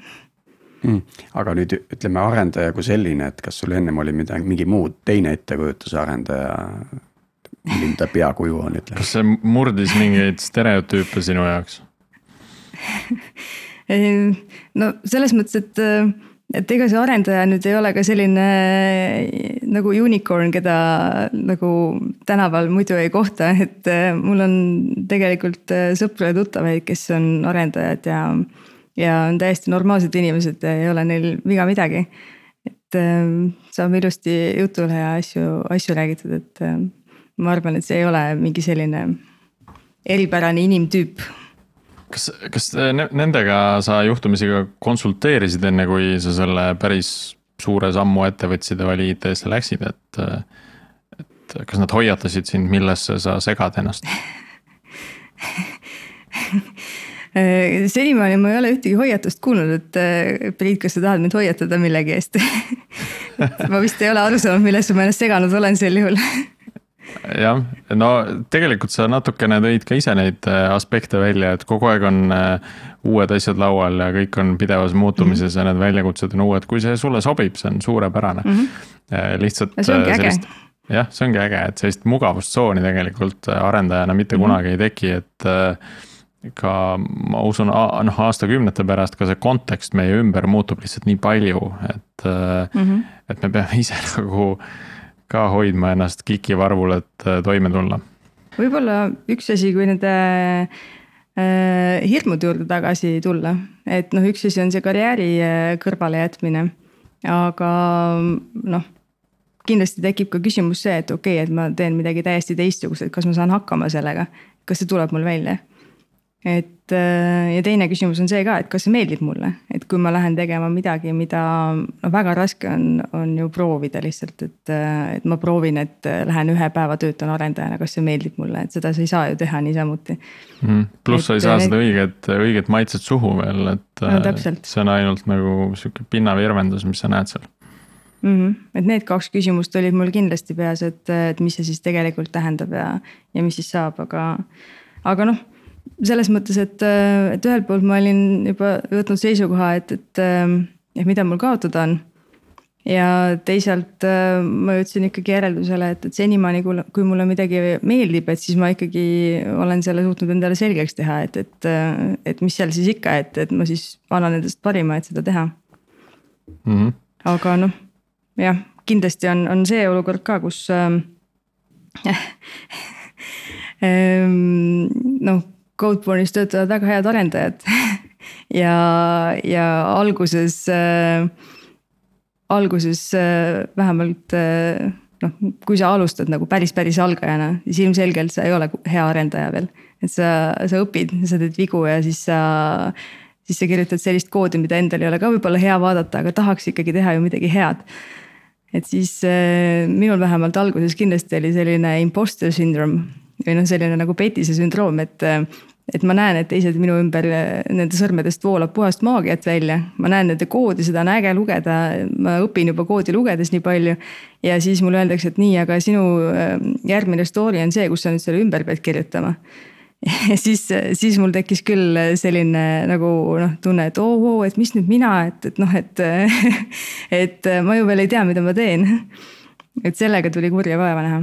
mm.. aga nüüd ütleme arendaja kui selline, et kas sul ennem oli midagi, mingi muu teine ettekujutuse arendaja? milline ta peakuju on, ütleme. kas see murdis mingeid stereotüüpe sinu jaoks no selles mõttes, et äh, et ega see arendaja nüüd ei ole ka selline nagu unicorn, keda nagu tänaval muidu ei kohta, et äh, mul on tegelikult äh, sõpru ja tuttavaid, kes on arendajad ja. ja on täiesti normaalsed inimesed, ei ole neil viga midagi. et saab ilusti jutule ja asju, asju räägitud, et ma arvan, et see ei ole mingi selline eripärane inimtüüp. Kas, kas nendega sa juhtumisi ka konsulteerisid, enne kui sa selle päris suure sammu ette võtsid ja vali IT-sse läksid, et. et kas nad hoiatasid sind, millesse sa segad ennast senimaani ma ei ole ühtegi hoiatust kuulnud, et Priit, kas sa tahad mind hoiatada millegi eest ma vist ei ole aru saanud, millesse ma ennast seganud olen sel juhul jah, no tegelikult sa natukene tõid ka ise neid äh, aspekte välja, et kogu aeg on äh, uued asjad laual ja kõik on pidevas muutumises mm -hmm. ja need väljakutsed on uued, kui see sulle sobib, see on suurepärane mm. -hmm. lihtsalt. see ongi äge jah, see ongi äge, et sellist mugavustsooni tegelikult arendajana mitte mm -hmm. kunagi ei teki, et ka ma usun, noh aastakümnete pärast ka see kontekst meie ümber muutub lihtsalt nii palju, et mm, -hmm. et me peame ise nagu ka hoidma ennast kikivarvul, et äh, toime tulla. võib-olla üks asi, kui nende äh, hirmude juurde tagasi tulla, et noh, üks asi on see karjääri äh, kõrvalejätmine, aga noh kindlasti tekib ka küsimus see, et okei okay,, et ma teen midagi täiesti teistsugust, et kas ma saan hakkama sellega, kas see tuleb mul välja et äh, ja teine küsimus on see ka, et kas see meeldib mulle, et kui ma lähen tegema midagi, mida no väga raske on, on ju proovida lihtsalt, et. Äh, et ma proovin, et äh, lähen ühe päeva töötan arendajana, kas see meeldib mulle, et seda sa ei saa ju teha niisamuti mm,. pluss sa ei saa need... seda õiget, õiget maitset suhu veel, et no, see on ainult nagu sihuke pinnavirvendus, mis sa näed seal mm. -hmm. et need kaks küsimust olid mul kindlasti peas, et, et mis see siis tegelikult tähendab ja, ja mis siis saab, aga, aga noh selles mõttes, et, et ühelt poolt ma olin juba võtnud seisukoha, et, et, et mida mul kaotada on. ja teisalt ma jõudsin ikkagi järeldusele, et, et senimaani, kui mulle midagi meeldib, et siis ma ikkagi olen selle suutnud endale selgeks teha, et, et, et mis seal siis ikka, et, et ma siis annan endast parima, et seda teha mm. -hmm. aga noh, jah, kindlasti on, on see olukord ka, kus äh, noh Codeborne'is töötavad väga head arendajad ja, ja alguses äh,, alguses äh, vähemalt äh, noh, kui sa alustad nagu päris, päris algajana, siis ilmselgelt sa ei ole hea arendaja veel. et sa, sa õpid, sa teed vigu ja siis sa, siis sa kirjutad sellist koodi, mida endal ei ole ka võib-olla hea vaadata, aga tahaks ikkagi teha ju midagi head. et siis äh, minul vähemalt alguses kindlasti oli selline imposter syndrome või noh, selline nagu petise sündroom, et äh, et ma näen, et teised minu ümber, nende sõrmedest voolab puhast maagiat välja. ma näen nende koodi, seda on äge lugeda, ma õpin juba koodi lugedes nii palju. ja siis mulle öeldakse, et nii, aga sinu äh, järgmine story on see, kus sa nüüd selle ümber pead kirjutama. ja siis, siis mul tekkis küll selline nagu noh, tunne, et oo oh, oh, et mis nüüd mina, et, et noh, et et ma ju veel ei tea, mida ma teen. et sellega tuli kurja vaeva näha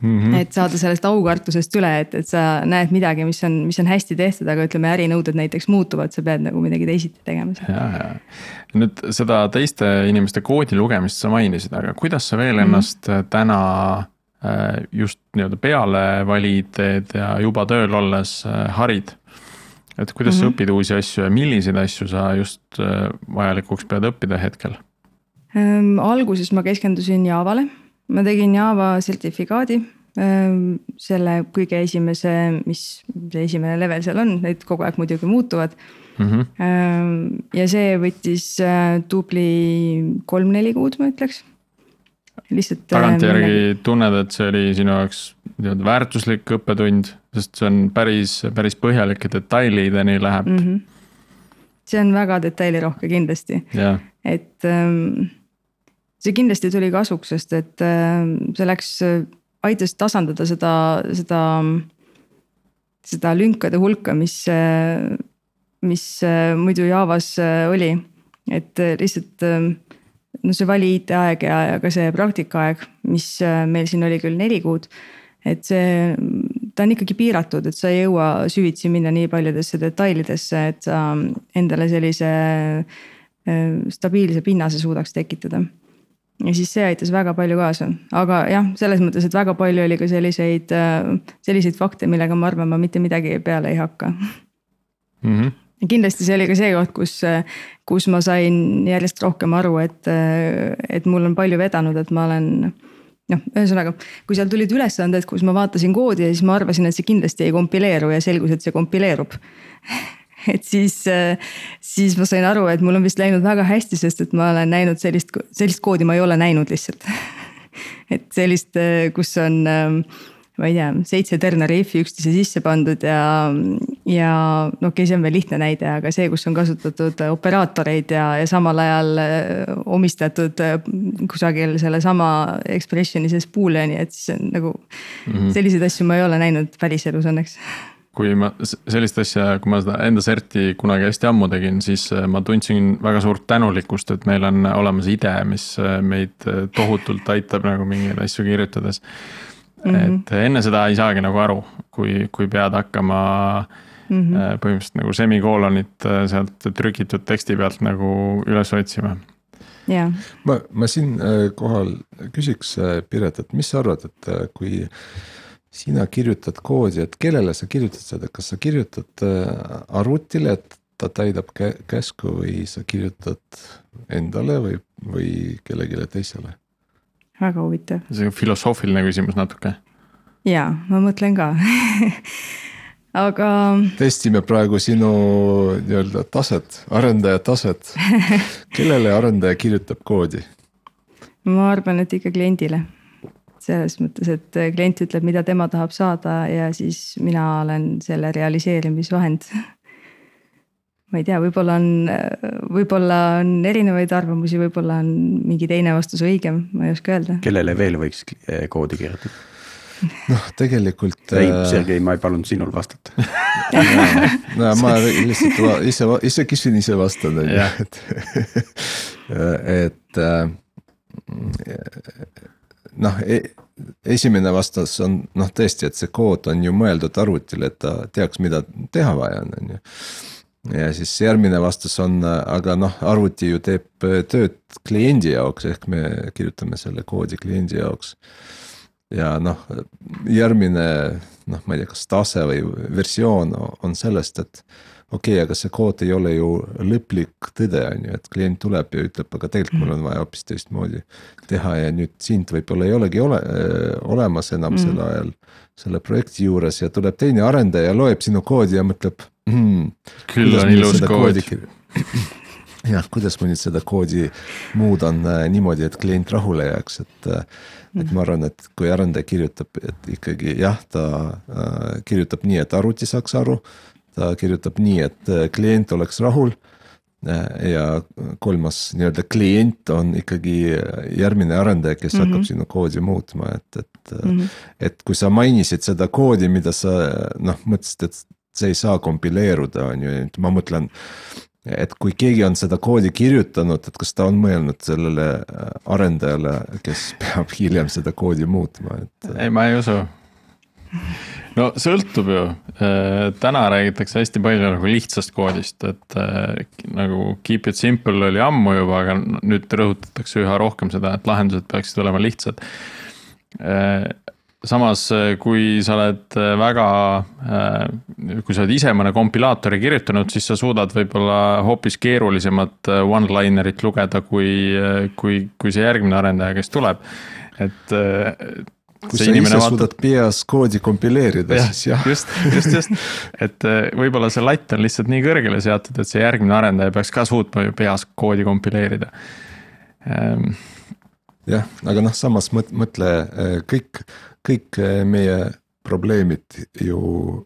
Mm -hmm. et saada sellest aukartusest üle, et, et sa näed midagi, mis on, mis on hästi tehtud, aga ütleme, ärinõuded näiteks muutuvad, sa pead nagu midagi teisiti tegema. ja, ja nüüd seda teiste inimeste koodi lugemist sa mainisid, aga kuidas sa veel mm -hmm. ennast äh, täna äh, just nii-öelda peale valiteed ja juba tööl olles äh, harid? et kuidas mm -hmm. sa mhm. õpid uusi asju ja milliseid asju sa just vajalikuks pead õppida hetkel ähm,? alguses ma keskendusin Javale ma tegin Java sertifikaadi ähm, selle kõige esimese, mis see esimene level seal on, need kogu aeg muidugi muutuvad mm. -hmm. ja see võttis äh, tubli kolm-neli kuud, ma ütleks. lihtsalt. tagantjärgi äh, tunned, et see oli sinu jaoks nii-öelda väärtuslik õppetund, sest see on päris, päris põhjalike detailideni läheb mm. -hmm. see on väga detailirohke kindlasti yeah., et ähm, see kindlasti tuli kasuks, sest et äh, see läks, aitas tasandada seda, seda, seda lünkade hulka, mis, mis muidu Javas oli. et lihtsalt no see vali IT-aeg ja, ja ka see praktikaaeg, mis meil siin oli küll neli kuud. et see, ta on ikkagi piiratud, et sa ei jõua süvitsi minna nii paljudesse detailidesse, et sa endale sellise stabiilse pinnase suudaks tekitada ja siis see aitas väga palju kaasa, aga jah, selles mõttes, et väga palju oli ka selliseid, äh, selliseid fakte, millega ma arvan, ma mitte midagi peale ei hakka mm. -hmm. Kindlasti see oli ka see koht, kus, kus ma sain järjest rohkem aru, et, et mul on palju vedanud, et ma olen noh, ühesõnaga, kui seal tulid ülesanded, kus ma vaatasin koodi ja siis ma arvasin, et see kindlasti ei kompileeru ja selgus, et see kompileerub et siis, siis ma sain aru, et mul on vist läinud väga hästi, sest et ma olen näinud sellist, sellist koodi ma ei ole näinud lihtsalt et sellist, kus on ma ei tea, seitse terneri if'i üksteise sisse pandud ja, ja no okei okay,, see on veel lihtne näide, aga see, kus on kasutatud operaatoreid ja, ja samal ajal omistatud kusagil sellesama expression'i sees booleani, et siis on nagu mm -hmm. selliseid asju ma ei ole näinud päriselus õnneks kui ma sellist asja, kui ma seda enda serti kunagi hästi ammu tegin, siis äh, ma tundsin väga suurt tänulikkust, et meil on olemas IDE, mis äh, meid äh, tohutult aitab nagu mingeid asju kirjutades mm. -hmm. et enne seda ei saagi nagu aru, kui, kui pead hakkama mm -hmm. põhimõtteliselt nagu semikoolonit sealt trükitud teksti pealt nagu üles otsima yeah.. ma, ma siinkohal küsiks Piret, et mis sa arvad, et kui sina kirjutad koodi, et kellele sa kirjutad seda, kas sa kirjutad äh, arvutile, et ta täidab käsku või sa kirjutad endale või, või kellelegi teisele? väga huvitav. see on filosoofiline küsimus natuke. ja, ma mõtlen ka aga. testime praegu sinu nii-öelda taset, arendaja taset. kellele arendaja kirjutab koodi? ma arvan, et ikka kliendile selles mõttes, et klient ütleb, mida tema tahab saada ja siis mina olen selle realiseerimisvahend. ma ei tea, võib-olla on, võib-olla on erinevaid arvamusi, võib-olla on mingi teine vastus õigem, ma ei oska öelda. kellele veel võiks koodi kirjutada? noh, tegelikult. ei, äh, Sergei, ma ei palunud sinul vastata no ma lihtsalt ise, ise küsin, ise vastan, on ju, et, et äh, noh e, esimene vastus on noh, tõesti, et see kood on ju mõeldud arvutile, et ta teaks, mida teha vaja on, on ju. ja siis järgmine vastus on, aga noh, arvuti ju teeb tööd kliendi jaoks, ehk me kirjutame selle koodi kliendi jaoks. ja noh, järgmine noh, ma ei tea, kas tase või versioon on sellest, et okei okay,, aga see kood ei ole ju lõplik tõde, on ju, et klient tuleb ja ütleb, aga tegelikult mul on vaja hoopis teistmoodi teha ja nüüd sind võib-olla ei olegi ole, olemas enam mm. sel ajal selle projekti juures ja tuleb teine arendaja, loeb sinu koodi ja mõtleb mm,. küll on ilus kood. jah, kuidas ma nüüd seda koodi muudan äh, niimoodi, et klient rahule jääks, et äh, et ma arvan, et kui arendaja kirjutab, et ikkagi jah, ta äh, kirjutab nii, et arvuti saaks aru ta kirjutab nii, et äh, klient oleks rahul. Äh, ja kolmas nii-öelda klient on ikkagi järgmine arendaja, kes mm -hmm. hakkab sinu koodi muutma, et, et mm. -hmm. et kui sa mainisid seda koodi, mida sa noh, mõtlesid, et see ei saa kompileeruda, on ju, et ma mõtlen et kui keegi on seda koodi kirjutanud, et kas ta on mõelnud sellele äh, arendajale, kes peab hiljem seda koodi muutma, et. ei, ma ei usu no sõltub ju, äh, täna räägitakse hästi palju nagu lihtsast koodist, et äh, nagu keep it simple oli ammu juba, aga nüüd rõhutatakse üha rohkem seda, et lahendused peaksid olema lihtsad. Äh, samas, kui sa oled väga, kui sa oled ise mõne kompilaatori kirjutanud, siis sa suudad võib-olla hoopis keerulisemat one-linerit lugeda, kui, kui, kui see järgmine arendaja, kes tuleb, et kui sa ise vaatab... suudad peas koodi kompileerida, siis jah. just, just, just, et äh, võib-olla see latt on lihtsalt nii kõrgele seatud, et see järgmine arendaja peaks ka suutma ju peas koodi kompileerida. Ähm.. jah, aga noh, samas mõtle äh, kõik, kõik äh, meie probleemid ju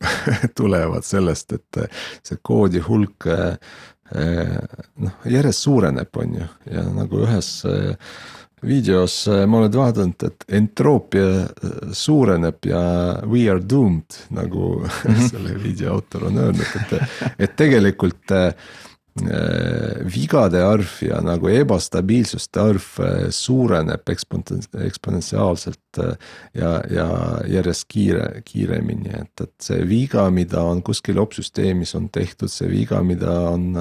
tulevad sellest, et see koodi hulk noh, järjest suureneb, on ju, ja nagu ühes videos äh, ma olen vaadanud, et entroopia äh, suureneb ja we are doomed nagu selle video autor on öelnud, et, et tegelikult Äh, vigade arv ja nagu ebastabiilsuste arv äh, suureneb eksponentsiaalselt äh, ja, ja järjest kiire, kiiremini, et, et see viga, mida on kuskil opsüsteemis on tehtud, see viga, mida on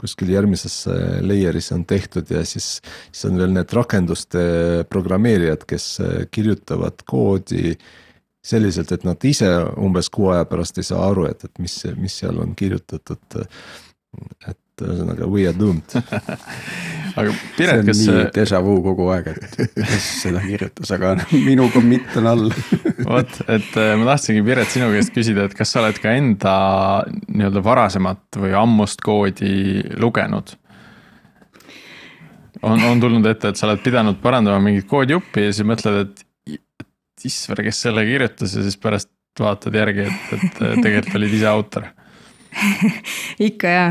kuskil järgmises layer'is on tehtud ja siis, siis on veel need rakenduste programmeerijad, kes kirjutavad koodi selliselt, et nad ise umbes kuu aja pärast ei saa aru, et, et mis, mis seal on kirjutatud. et ühesõnaga we are doomed aga see Piret, on kas nii déjà vu kogu aeg, et kes seda kirjutas, aga minu commit on all. vot, et äh, ma tahtsingi Piret sinu käest küsida, et kas sa oled ka enda nii-öelda varasemat või ammust koodi lugenud? on, on tulnud ette, et sa oled pidanud parandama mingit koodijuppi ja siis mõtled, et issver, kes selle kirjutas ja siis pärast vaatad järgi, et, et tegelikult olid ise autor. ikka ja,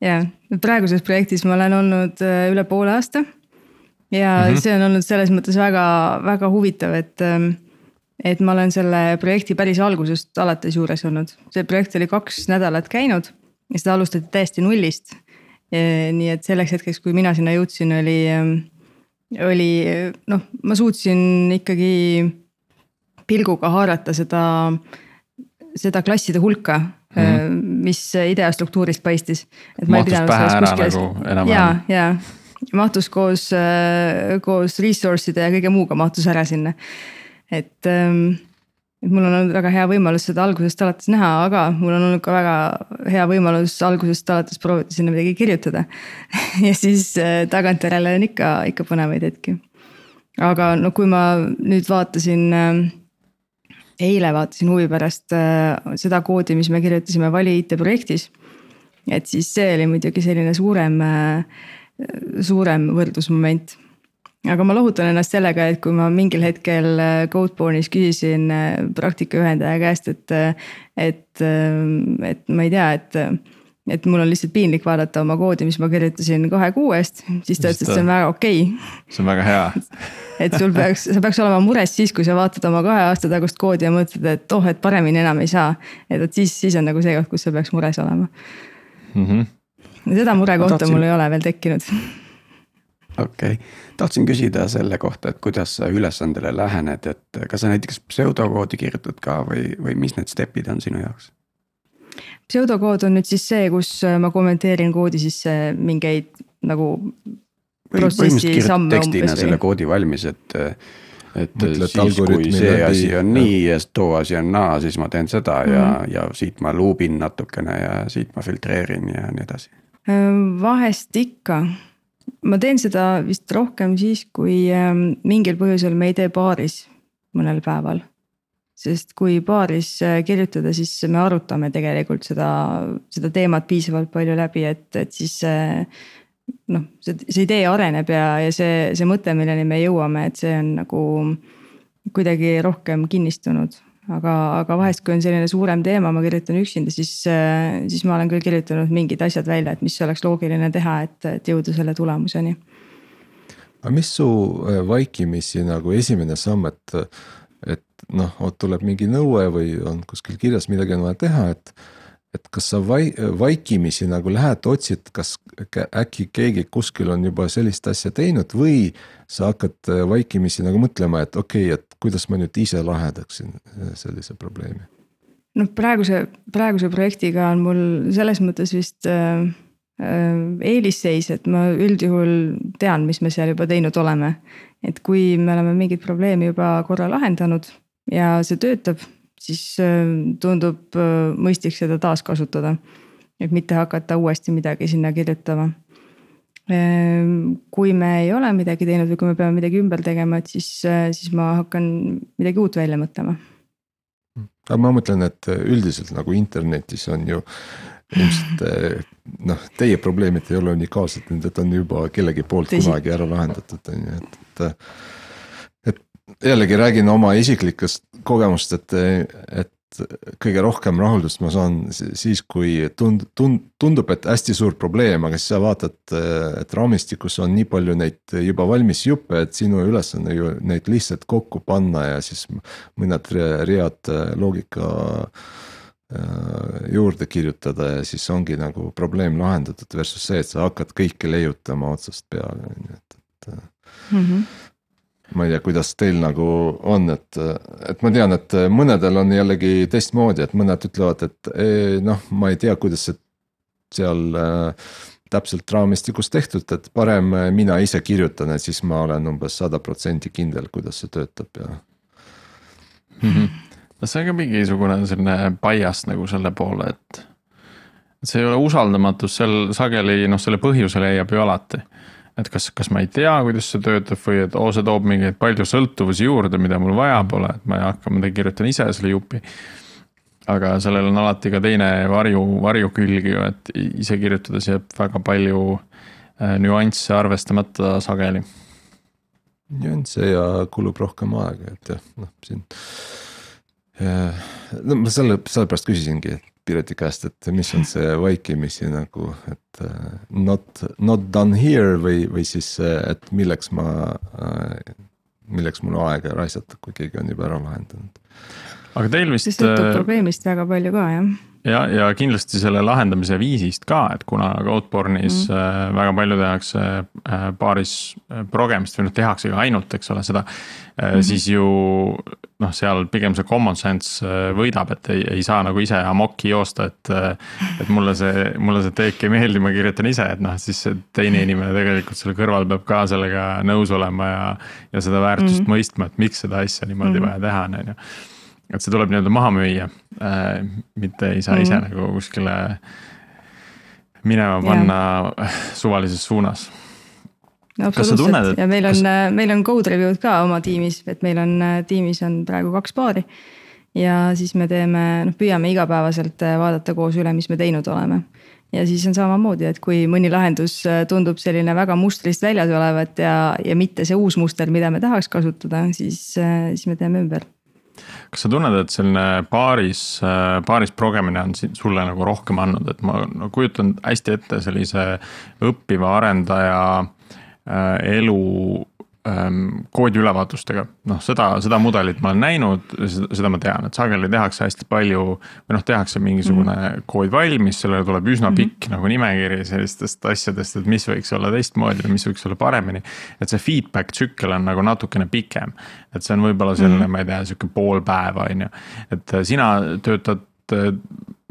ja praeguses projektis ma olen olnud äh, üle poole aasta. ja mm -hmm. see on olnud selles mõttes väga, väga huvitav, et, ähm, et ma olen selle projekti päris algusest alates juures olnud. see projekt oli kaks nädalat käinud ja seda alustati täiesti nullist nii et selleks hetkeks, kui mina sinna jõudsin, oli, ähm, oli noh, ma suutsin ikkagi pilguga haarata seda, seda klasside hulka mm, mis ideastruktuurist paistis. mahtus pähe ära nagu ja, ja mahtus koos, äh, koos resource'ide ja kõige muuga mahtus ära sinna. et ähm, et mul on olnud väga hea võimalus seda algusest alates näha, aga mul on olnud ka väga hea võimalus algusest alates proovida sinna midagi kirjutada. ja siis äh, tagantjärele on ikka, ikka põnevaid hetki. aga no kui ma nüüd vaatasin, äh, eile vaatasin huvi pärast äh, seda koodi, mis me kirjutasime Vali IT projektis. et siis see oli muidugi selline suurem, suurem võrdlusmoment aga ma lohutan ennast sellega, et kui ma mingil hetkel äh, Codeborne'is küsisin äh, praktikaühendaja käest, et, äh, et, et ma ei tea, et et mul on lihtsalt piinlik vaadata oma koodi, mis ma kirjutasin kahe kuu eest, siis ta ütles, et see on väga okei okay.. see on väga hea et sul peaks, sa peaks olema mures siis, kui sa vaatad oma kahe aasta tagust koodi ja mõtled, et oh, et paremini enam ei saa. et vot siis, siis on nagu see koht, kus sa peaks mures olema mm. -hmm. seda murekohta tahtsin... mul ei ole veel tekkinud okei okay., tahtsin küsida selle kohta, et kuidas sa ülesandele lähened, et kas sa näiteks pseudokoodi kirjutad ka või, või mis need step'id on sinu jaoks? Pseudokood on nüüd siis see, kus ma kommenteerin koodi sisse mingeid nagu. põhimõtteliselt kirjutad tekstina või... selle koodi valmis, et et Mõtled siis, kui see läbi, asi on ja. nii ja too asi on naa, siis ma teen seda mm -hmm. ja, mhm. ja siit ma luubin natukene ja siit ma filtreerin ja nii edasi. vahest ikka, ma teen seda vist rohkem siis, kui ähm, mingil põhjusel me ei tee baaris mõnel päeval. Sest kui baaris äh, kirjutada, siis me arutame tegelikult seda, seda teemat piisavalt palju läbi, et, et siis noh, see, see idee areneb ja, ja see, see mõte, milleni me jõuame, et see on nagu kuidagi rohkem kinnistunud aga, aga vahest, kui on selline suurem teema, ma kirjutan üksinda, siis, siis ma olen küll kirjutanud mingid asjad välja, et mis oleks loogiline teha, et, et jõuda selle tulemuseni. aga mis su äh, vaikimisi nagu esimene samm, et, et noh, tuleb mingi nõue või on kuskil kirjas midagi on vaja teha, et et kas sa vai-, vaikimisi nagu lähed, otsid, kas äkki keegi kuskil on juba sellist asja teinud või sa hakkad äh, vaikimisi nagu mõtlema, et okei okay,, et kuidas ma nüüd ise lahendaksin äh, sellise probleemi? noh, praeguse, praeguse projektiga on mul selles mõttes vist äh, äh, eelisseis, et ma üldjuhul tean, mis me seal juba teinud oleme. et kui me oleme mingit probleemi juba korra lahendanud ja see töötab siis äh, tundub äh, mõistlik seda taaskasutada. et mitte hakata uuesti midagi sinna kirjutama. Ehm, kui me ei ole midagi teinud või kui me peame midagi ümber tegema, et siis, äh, siis ma hakkan midagi uut välja mõtlema. aga ma mõtlen, et üldiselt nagu internetis on ju ilmselt noh, teie probleemid ei ole unikaalsed, need on juba kellegi poolt Tõsi. kunagi ära lahendatud, on ju, et, et jällegi räägin oma isiklikest kogemust, et, et kõige rohkem rahuldust ma saan siis, kui tund-, tund-, tundub, et hästi suur probleem, aga siis sa vaatad, et raamistikus on nii palju neid juba valmis juppe, et sinu ülesanne ju neid lihtsalt kokku panna ja siis mõned read loogika äh, juurde kirjutada ja siis ongi nagu probleem lahendatud versus see, et sa hakkad kõike leiutama otsast peale, on ju, et, et mm. -hmm ma ei tea, kuidas teil nagu on, et, et ma tean, et mõnedel on jällegi teistmoodi, et mõned ütlevad, et eh, noh, ma ei tea, kuidas see seal äh, täpselt raamistikus tehtud, et parem mina ise kirjutan, et siis ma olen umbes sada protsenti kindel, kuidas see töötab ja mm. -hmm. no see on ka mingisugune selline bias nagu selle poole, et. see ei ole usaldamatus, seal sageli noh, selle põhjuse leiab ju alati et kas, kas ma ei tea, kuidas see töötab või et oo, see toob mingeid palju sõltuvusi juurde, mida mul vaja pole, et ma ei hakka midagi kirjutan ise selle jupi. aga sellel on alati ka teine varju, varjukülg ju, et ise kirjutades jääb väga palju äh, nüansse arvestamata sageli. nüansse ja kulub rohkem aega, et jah, noh siin. no ma selle, sellepärast küsisingi, et Pireti käest, et mis on see vaikimisi nagu, et uh, not, not done here või, või siis, et milleks ma uh,, milleks mul aega raisata, kui keegi on juba ära lahendanud. aga teil vist. see sõltub probleemist väga palju ka jah ja, ja kindlasti selle lahendamise viisist ka, et kuna Codeborne'is mm -hmm. väga palju tehakse äh, paaris äh, progemist või noh, tehakse ka ainult, eks ole, seda mm. -hmm. siis ju noh, seal pigem see common sense võidab, et ei, ei saa nagu ise amokki joosta, et. et mulle see, mulle see teek ei meeldi, ma kirjutan ise, et noh, siis teine inimene tegelikult selle kõrval peab ka sellega nõus olema ja. ja seda väärtust mm -hmm. mõistma, et miks seda asja niimoodi mm -hmm. vaja teha on, on ju et see tuleb nii-öelda maha müüa äh,, mitte ei saa mm ise nagu kuskile minema panna yeah. suvalises suunas. absoluutselt et... ja meil on kas..., äh, meil on code review'd ka oma tiimis, et meil on äh, tiimis on praegu kaks paari. ja siis me teeme, noh püüame igapäevaselt äh, vaadata koos üle, mis me teinud oleme ja siis on samamoodi, et kui mõni lahendus tundub selline väga mustrist väljas olevat ja, ja mitte see uus muster, mida me tahaks kasutada, siis, siis me teeme ümber kas sa tunned, et selline paaris, paaris progemine on sulle nagu rohkem andnud, et ma no, kujutan hästi ette sellise õppiva arendaja äh, elu koodi ülevaatustega, noh, seda, seda mudelit ma olen näinud, seda ma tean, et sageli tehakse hästi palju. või noh, tehakse mingisugune mm -hmm. kood valmis, sellele tuleb üsna mhm. pikk mm -hmm. nagu nimekiri sellistest asjadest, et mis võiks olla teistmoodi või mis võiks olla paremini. et see feedback tsükkel on nagu natukene pikem, et see on võib-olla selline mm, -hmm. ma ei tea, sihuke pool päeva, on ju. et sina töötad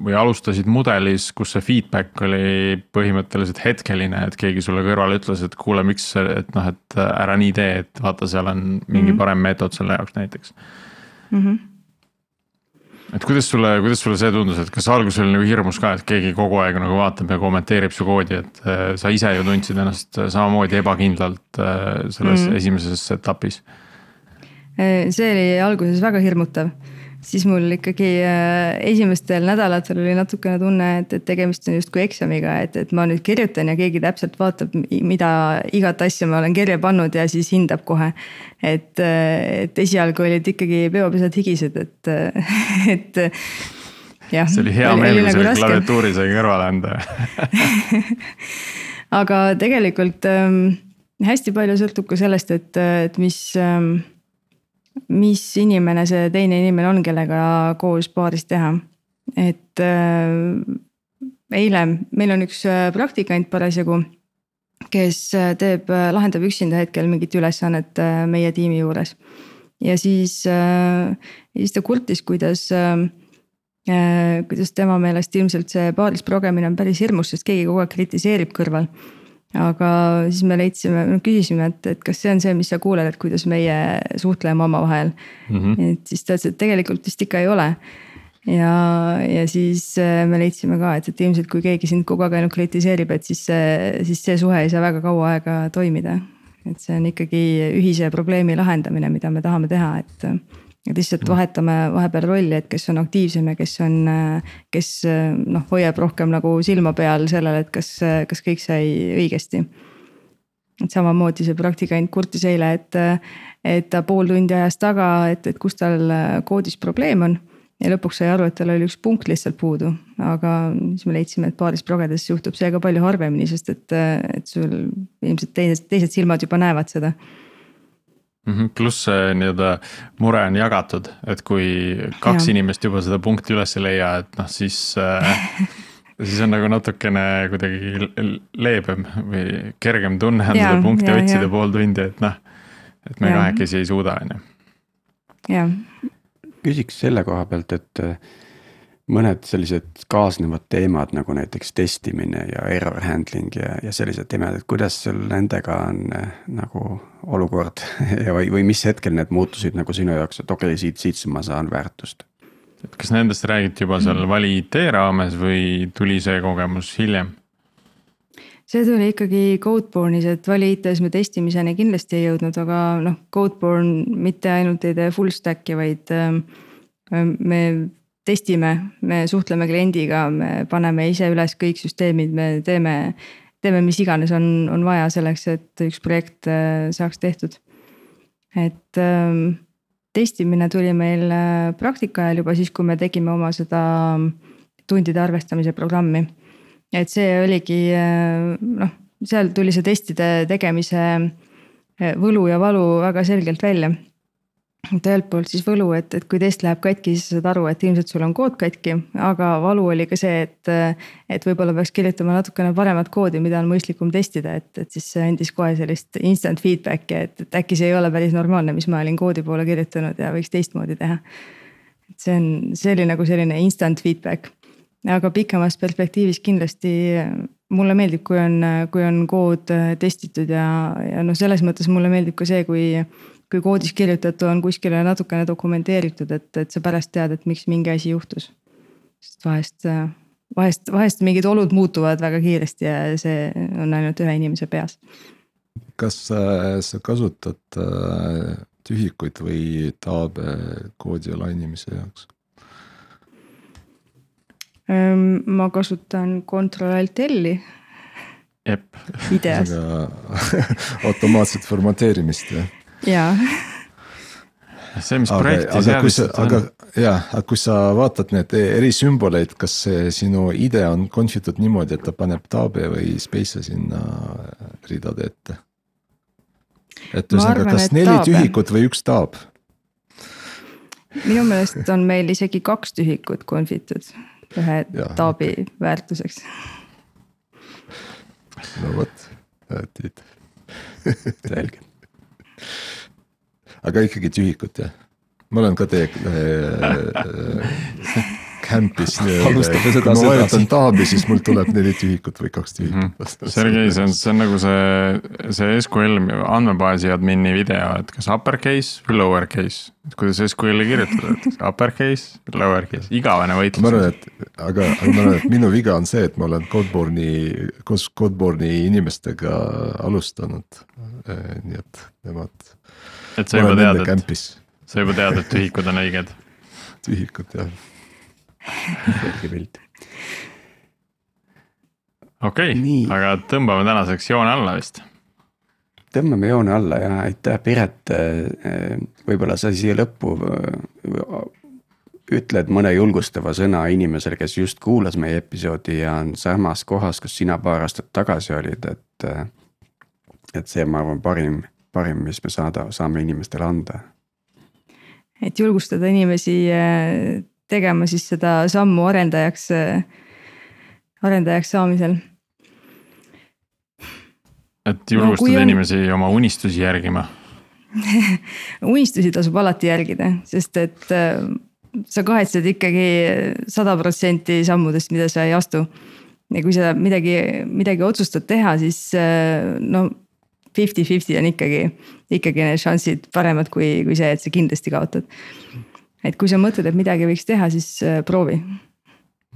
või alustasid mudelis, kus see feedback oli põhimõtteliselt hetkeline, et keegi sulle kõrvale ütles, et kuule, miks, et noh, et ära nii tee, et vaata, seal on mingi mm -hmm. parem meetod selle jaoks näiteks mm. -hmm. et kuidas sulle, kuidas sulle see tundus, et kas alguses oli nagu hirmus ka, et keegi kogu aeg nagu vaatab ja kommenteerib su koodi, et äh, sa ise ju tundsid ennast samamoodi ebakindlalt äh, selles mm esimeses etapis? see oli alguses väga hirmutav siis mul ikkagi äh, esimestel nädalatel oli natukene tunne, et, et tegemist on justkui eksamiga, et, et ma nüüd kirjutan ja keegi täpselt vaatab, mida igat asja ma olen kirja pannud ja siis hindab kohe. et, äh, et esialgu olid ikkagi peopesad higised, et, et jah. see oli hea meel, kui selle klaviatuuri sai kõrvale anda aga tegelikult ähm, hästi palju sõltub ka sellest, et, et mis ähm, mis inimene see teine inimene on, kellega koos paaris teha. et äh, eile meil on üks äh, praktikant parasjagu, kes äh, teeb, äh, lahendab üksinda hetkel mingit ülesannet meie tiimi juures. ja siis, siis ta kurtis, kuidas kuidas tema meelest ilmselt see paaris progemine on päris hirmus, sest keegi kogu aeg kritiseerib kõrval aga siis me leidsime, küsisime, et, et kas see on see, mis sa kuuled, et kuidas meie suhtleme omavahel mm. -hmm. et siis ta ütles, et tegelikult vist ikka ei ole. ja, ja siis äh, me leidsime ka, et, et ilmselt kui keegi sind kogu aeg ainult kritiseerib, et siis see, siis see suhe ei saa väga kaua aega toimida. et see on ikkagi ühise probleemi lahendamine, mida me tahame teha, et et lihtsalt mm. vahetame vahepeal rolli, et kes on aktiivsem ja kes on, kes noh, hoiab rohkem nagu silma peal sellel, et kas, kas kõik sai õigesti. et samamoodi see praktikant kurtis eile, et, et ta pool tundi ajas taga, et, et kus tal koodis probleem on. ja lõpuks sai aru, et tal oli üks punkt lihtsalt puudu, aga siis me leidsime, et paaris progedes juhtub see ka palju harvemini, sest et, et sul ilmselt teised, teised silmad juba näevad seda. Pluss see nii-öelda mure on jagatud, et kui kaks ja. inimest juba seda punkti üles ei leia, et noh, siis äh, siis on nagu natukene kuidagi leebem või kergem tunne on seda punkti ja, otsida ja. pool tundi, et noh. et me kahekesi ei suuda, on ju. jah. küsiks selle koha pealt, et mõned sellised kaasnevad teemad nagu näiteks testimine ja error handling ja, ja sellised teemad, et kuidas sul nendega on eh, nagu olukord ja või, või mis hetkel need muutusid nagu sinu jaoks, et okei okay,, siit, siit ma saan väärtust? et kas nendest räägiti juba seal mm. Vali IT raames või tuli see kogemus hiljem? see tuli ikkagi Codeborne'is, et Vali IT-s me testimiseni kindlasti ei jõudnud, aga noh, Codeborne mitte ainult ei tee full stack'i, vaid ähm, me testime, me suhtleme kliendiga, me paneme ise üles kõik süsteemid, me teeme, teeme, mis iganes on, on vaja selleks, et üks projekt äh, saaks tehtud. et ähm, testimine tuli meil äh, praktika ajal juba siis, kui me tegime oma seda tundide arvestamise programmi et see oligi äh, noh, seal tuli see testide tegemise võlu ja valu väga selgelt välja. Et ühelt poolt siis võlu, et, et kui test läheb katki, siis sa saad aru, et ilmselt sul on kood katki, aga valu oli ka see, et. et võib-olla peaks kirjutama natukene paremat koodi, mida on mõistlikum testida, et, et siis see andis kohe sellist instant feedback'i, et, et äkki see ei ole päris normaalne, mis ma olin koodi poole kirjutanud ja võiks teistmoodi teha. et see on, see oli nagu selline instant feedback aga pikemas perspektiivis kindlasti mulle meeldib, kui on, kui on kood testitud ja, ja noh, selles mõttes mulle meeldib ka see, kui. Kui koodis kirjutatu on kuskile natukene dokumenteeritud, et, et sa pärast tead, et miks mingi asi juhtus. sest vahest, vahest, vahest mingid olud muutuvad väga kiiresti ja see on ainult ühe inimese peas. kas äh, sa kasutad äh, tühikuid või taabe koodi lainimise jaoks? Ehm, ma kasutan Ctrl Alt L-i. jep. ideas. automaatset formateerimist jah? Jaa. see, mis projekti seadistada on. aga jah, aga kui sa vaatad need erisümboleid, kas see sinu IDE on konfitud niimoodi, et ta paneb taabe või space'e sinna ridade ette? et ühesõnaga, kas neli taabe. tühikut või üks taab? minu meelest on meil isegi kaks tühikut konfitud ühe taabi okay. väärtuseks. no vot, Tiit selge. Aga ikkagi tühikut jah, ma olen ka teie äh, camp'is nii-öelda, kui ma vajutan taabi, siis mul tuleb neli tühikut või kaks tühikut mm. -hmm. Sergei, see on, see on nagu see, see SQL andmebaasi admini video, et kas uppercase või lower case. et kuidas SQL-i kirjutada, et uppercase, lower case, igavene võitlus. ma arvan, et aga, aga ma arvan, et minu viga on see, et ma olen Codeborne'i, koos Codeborne'i inimestega alustanud. Eh, nii et nemad. Et sa juba tead, et, sa juba tead, et tühikud on õiged. tühikud jah selge pilt. okei okay,, aga tõmbame tänaseks joone alla vist. tõmbame joone alla ja aitäh, Piret. võib-olla sa siia lõppu ütled mõne julgustava sõna inimesele, kes just kuulas meie episoodi ja on samas kohas, kus sina paar aastat tagasi olid, et. et see, ma arvan, parim, parim, mis me saada, saame inimestele anda. et julgustada inimesi tegema siis seda sammu arendajaks, arendajaks saamisel. et julgustada no, on... inimesi oma unistusi järgima unistusi tasub alati järgida, sest et äh, sa kahetsed ikkagi sada protsenti sammudest, mida sa ei astu. ja kui sa midagi, midagi otsustad teha, siis äh, no fifty-fifty on ikkagi, ikkagi need šansid paremad kui, kui see, et sa kindlasti kaotad et kui sa mõtled, et midagi võiks teha, siis äh, proovi.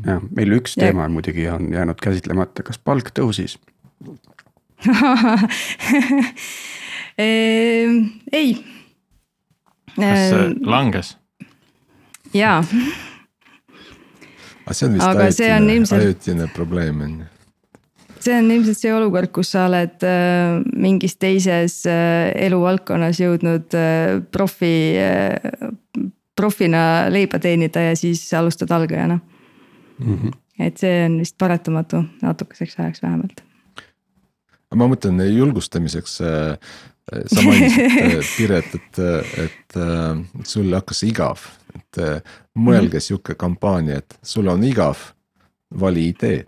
jah, meil üks teema ja. muidugi on jäänud käsitlemata, kas palk tõusis ehm, ei. kas see ehm, langes? jaa. aga see on vist ajutine, ilmselt... ajutine probleem on ju see on ilmselt see olukord, kus sa oled äh, mingis teises äh, eluvaldkonnas jõudnud äh, profi äh, profina leiba teenida ja siis alustad algajana mm. -hmm. et see on vist paratamatu natukeseks ajaks vähemalt. ma mõtlen julgustamiseks äh, sa mainisid äh, Piret, et, et, et sul hakkas igav, et mõelge mhm. sihuke kampaania, et sul on igav, vali idee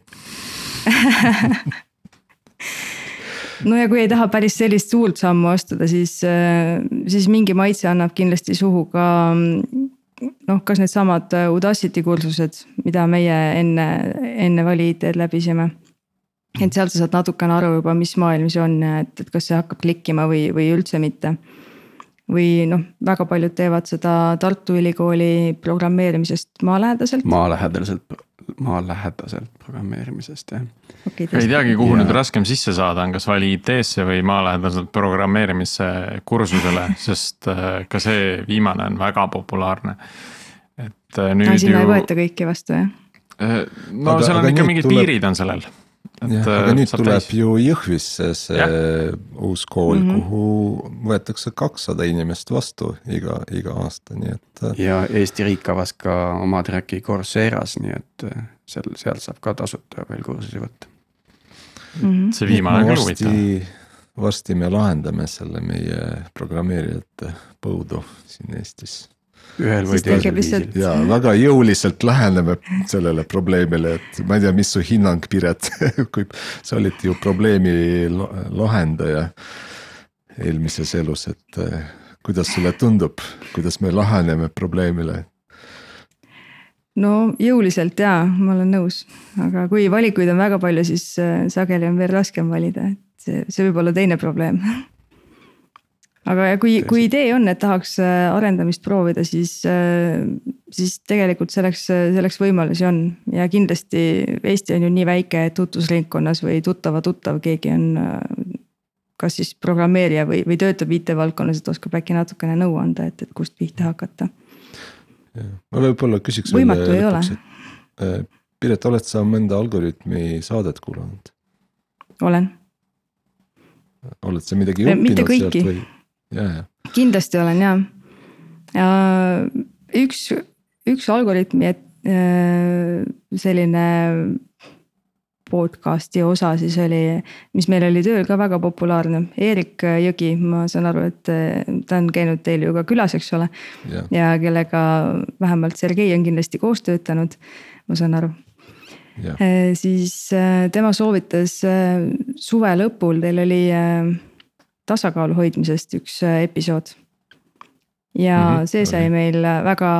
no ja kui ei taha päris sellist suurt sammu astuda, siis, äh, siis mingi maitse annab kindlasti suhu ka noh, kas needsamad Udacity kursused, mida meie enne, enne valiideed läbisime. et sealt sa saad natukene aru juba, mis maailm see on, et, et kas see hakkab klikkima või, või üldse mitte. või noh, väga paljud teevad seda Tartu Ülikooli programmeerimisest maalähedaselt. maalähedaselt, maalähedaselt programmeerimisest jah. okei ei teagi, kuhu Ja- nüüd raskem sisse saada on, kas vali IT-sse või maalähedaselt programmeerimise kursusele, sest äh, ka see viimane on väga populaarne. et äh, nüüd sinna ei ju, võeta kõiki vastu jah? äh, no Aga- seal on aga ikka mingid tuleb- piirid on sellel. Jah, äh, aga nüüd tuleb ju Jõhvisse see Jah. uus kool mm. -hmm. kuhu võetakse kakssada inimest vastu iga, iga aasta, nii et. äh, ja Eesti riik avas ka oma track'i Coursera's, nii et äh, seal, sealt saab ka tasuta veel kursusi võtta. Mhm. see viimane on küll varsti, huvitav. varsti me lahendame selle meie programmeerijate põudu siin Eestis. Ühel või teisel viisil. ja väga jõuliselt läheneme sellele probleemile, et ma ei tea, mis su hinnang, Piret kui sa olid ju probleemi la- lahendaja eelmises elus, et eh, kuidas sulle tundub, kuidas me laheneme probleemile? no jõuliselt jaa, ma olen nõus, aga kui valikuid on väga palju, siis äh, sageli on veel raskem valida, et see, see võib olla teine probleem. aga kui, kui idee on, et tahaks äh, arendamist proovida, siis, siis tegelikult selleks, selleks võimalusi on ja kindlasti Eesti on ju nii väike, et tutvusringkonnas või tuttava tuttav, keegi on äh, kas siis programmeerija või, või töötab IT-valdkonnas, et oskab äkki natukene nõu anda, et, et kust pihta hakata ma võib-olla küsiks. Võimatu ei ole. eh, Piret, oled sa mõnda Algorütmi saadet kuulanud? olen oled sa midagi õppinud sealt või? Kindlasti olen ja, ja üks, üks algoritmi, et äh, selline podcast'i osa siis oli, mis meil oli tööl ka väga populaarne, Eerik Jõgi, ma saan aru, et äh, ta on käinud teil ju ka külas, eks ole. ja, ja kellega vähemalt Sergei on kindlasti koos töötanud, ma saan aru. Ja, Eh, siis tema soovitas suve lõpul, teil oli tasakaalu hoidmisest üks eh, episood. ja mm -hmm, see sai meil väga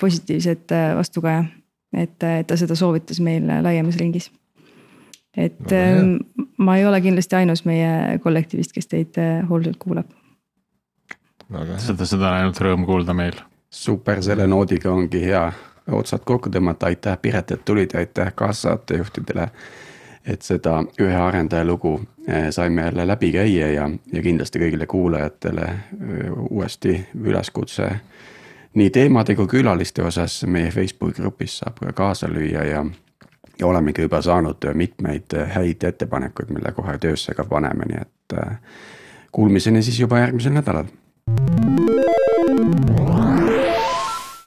positiivset eh, vastukaja, et, et ta seda soovitas meil laiemas ringis. et hea. eh, ma ei ole kindlasti ainus meie kollektiivist, kes teid hoolsalt kuulab. seda, seda on ainult rõõm kuulda meil. super, selle noodiga ongi hea otsad kokku tõmmata, aitäh Piret, et tulid aitäh kaassaatejuhtidele. Et seda ühe arendaja lugu eh, saime jälle läbi käia ja, ja kindlasti kõigile kuulajatele eh, uuesti üleskutse. nii teemade kui külaliste osas meie Facebooki grupis saab ka kaasa lüüa ja, ja olemegi juba saanud mitmeid häid ettepanekuid, mille kohe töösse ka paneme, nii et eh, kuulmiseni siis juba järgmisel nädalal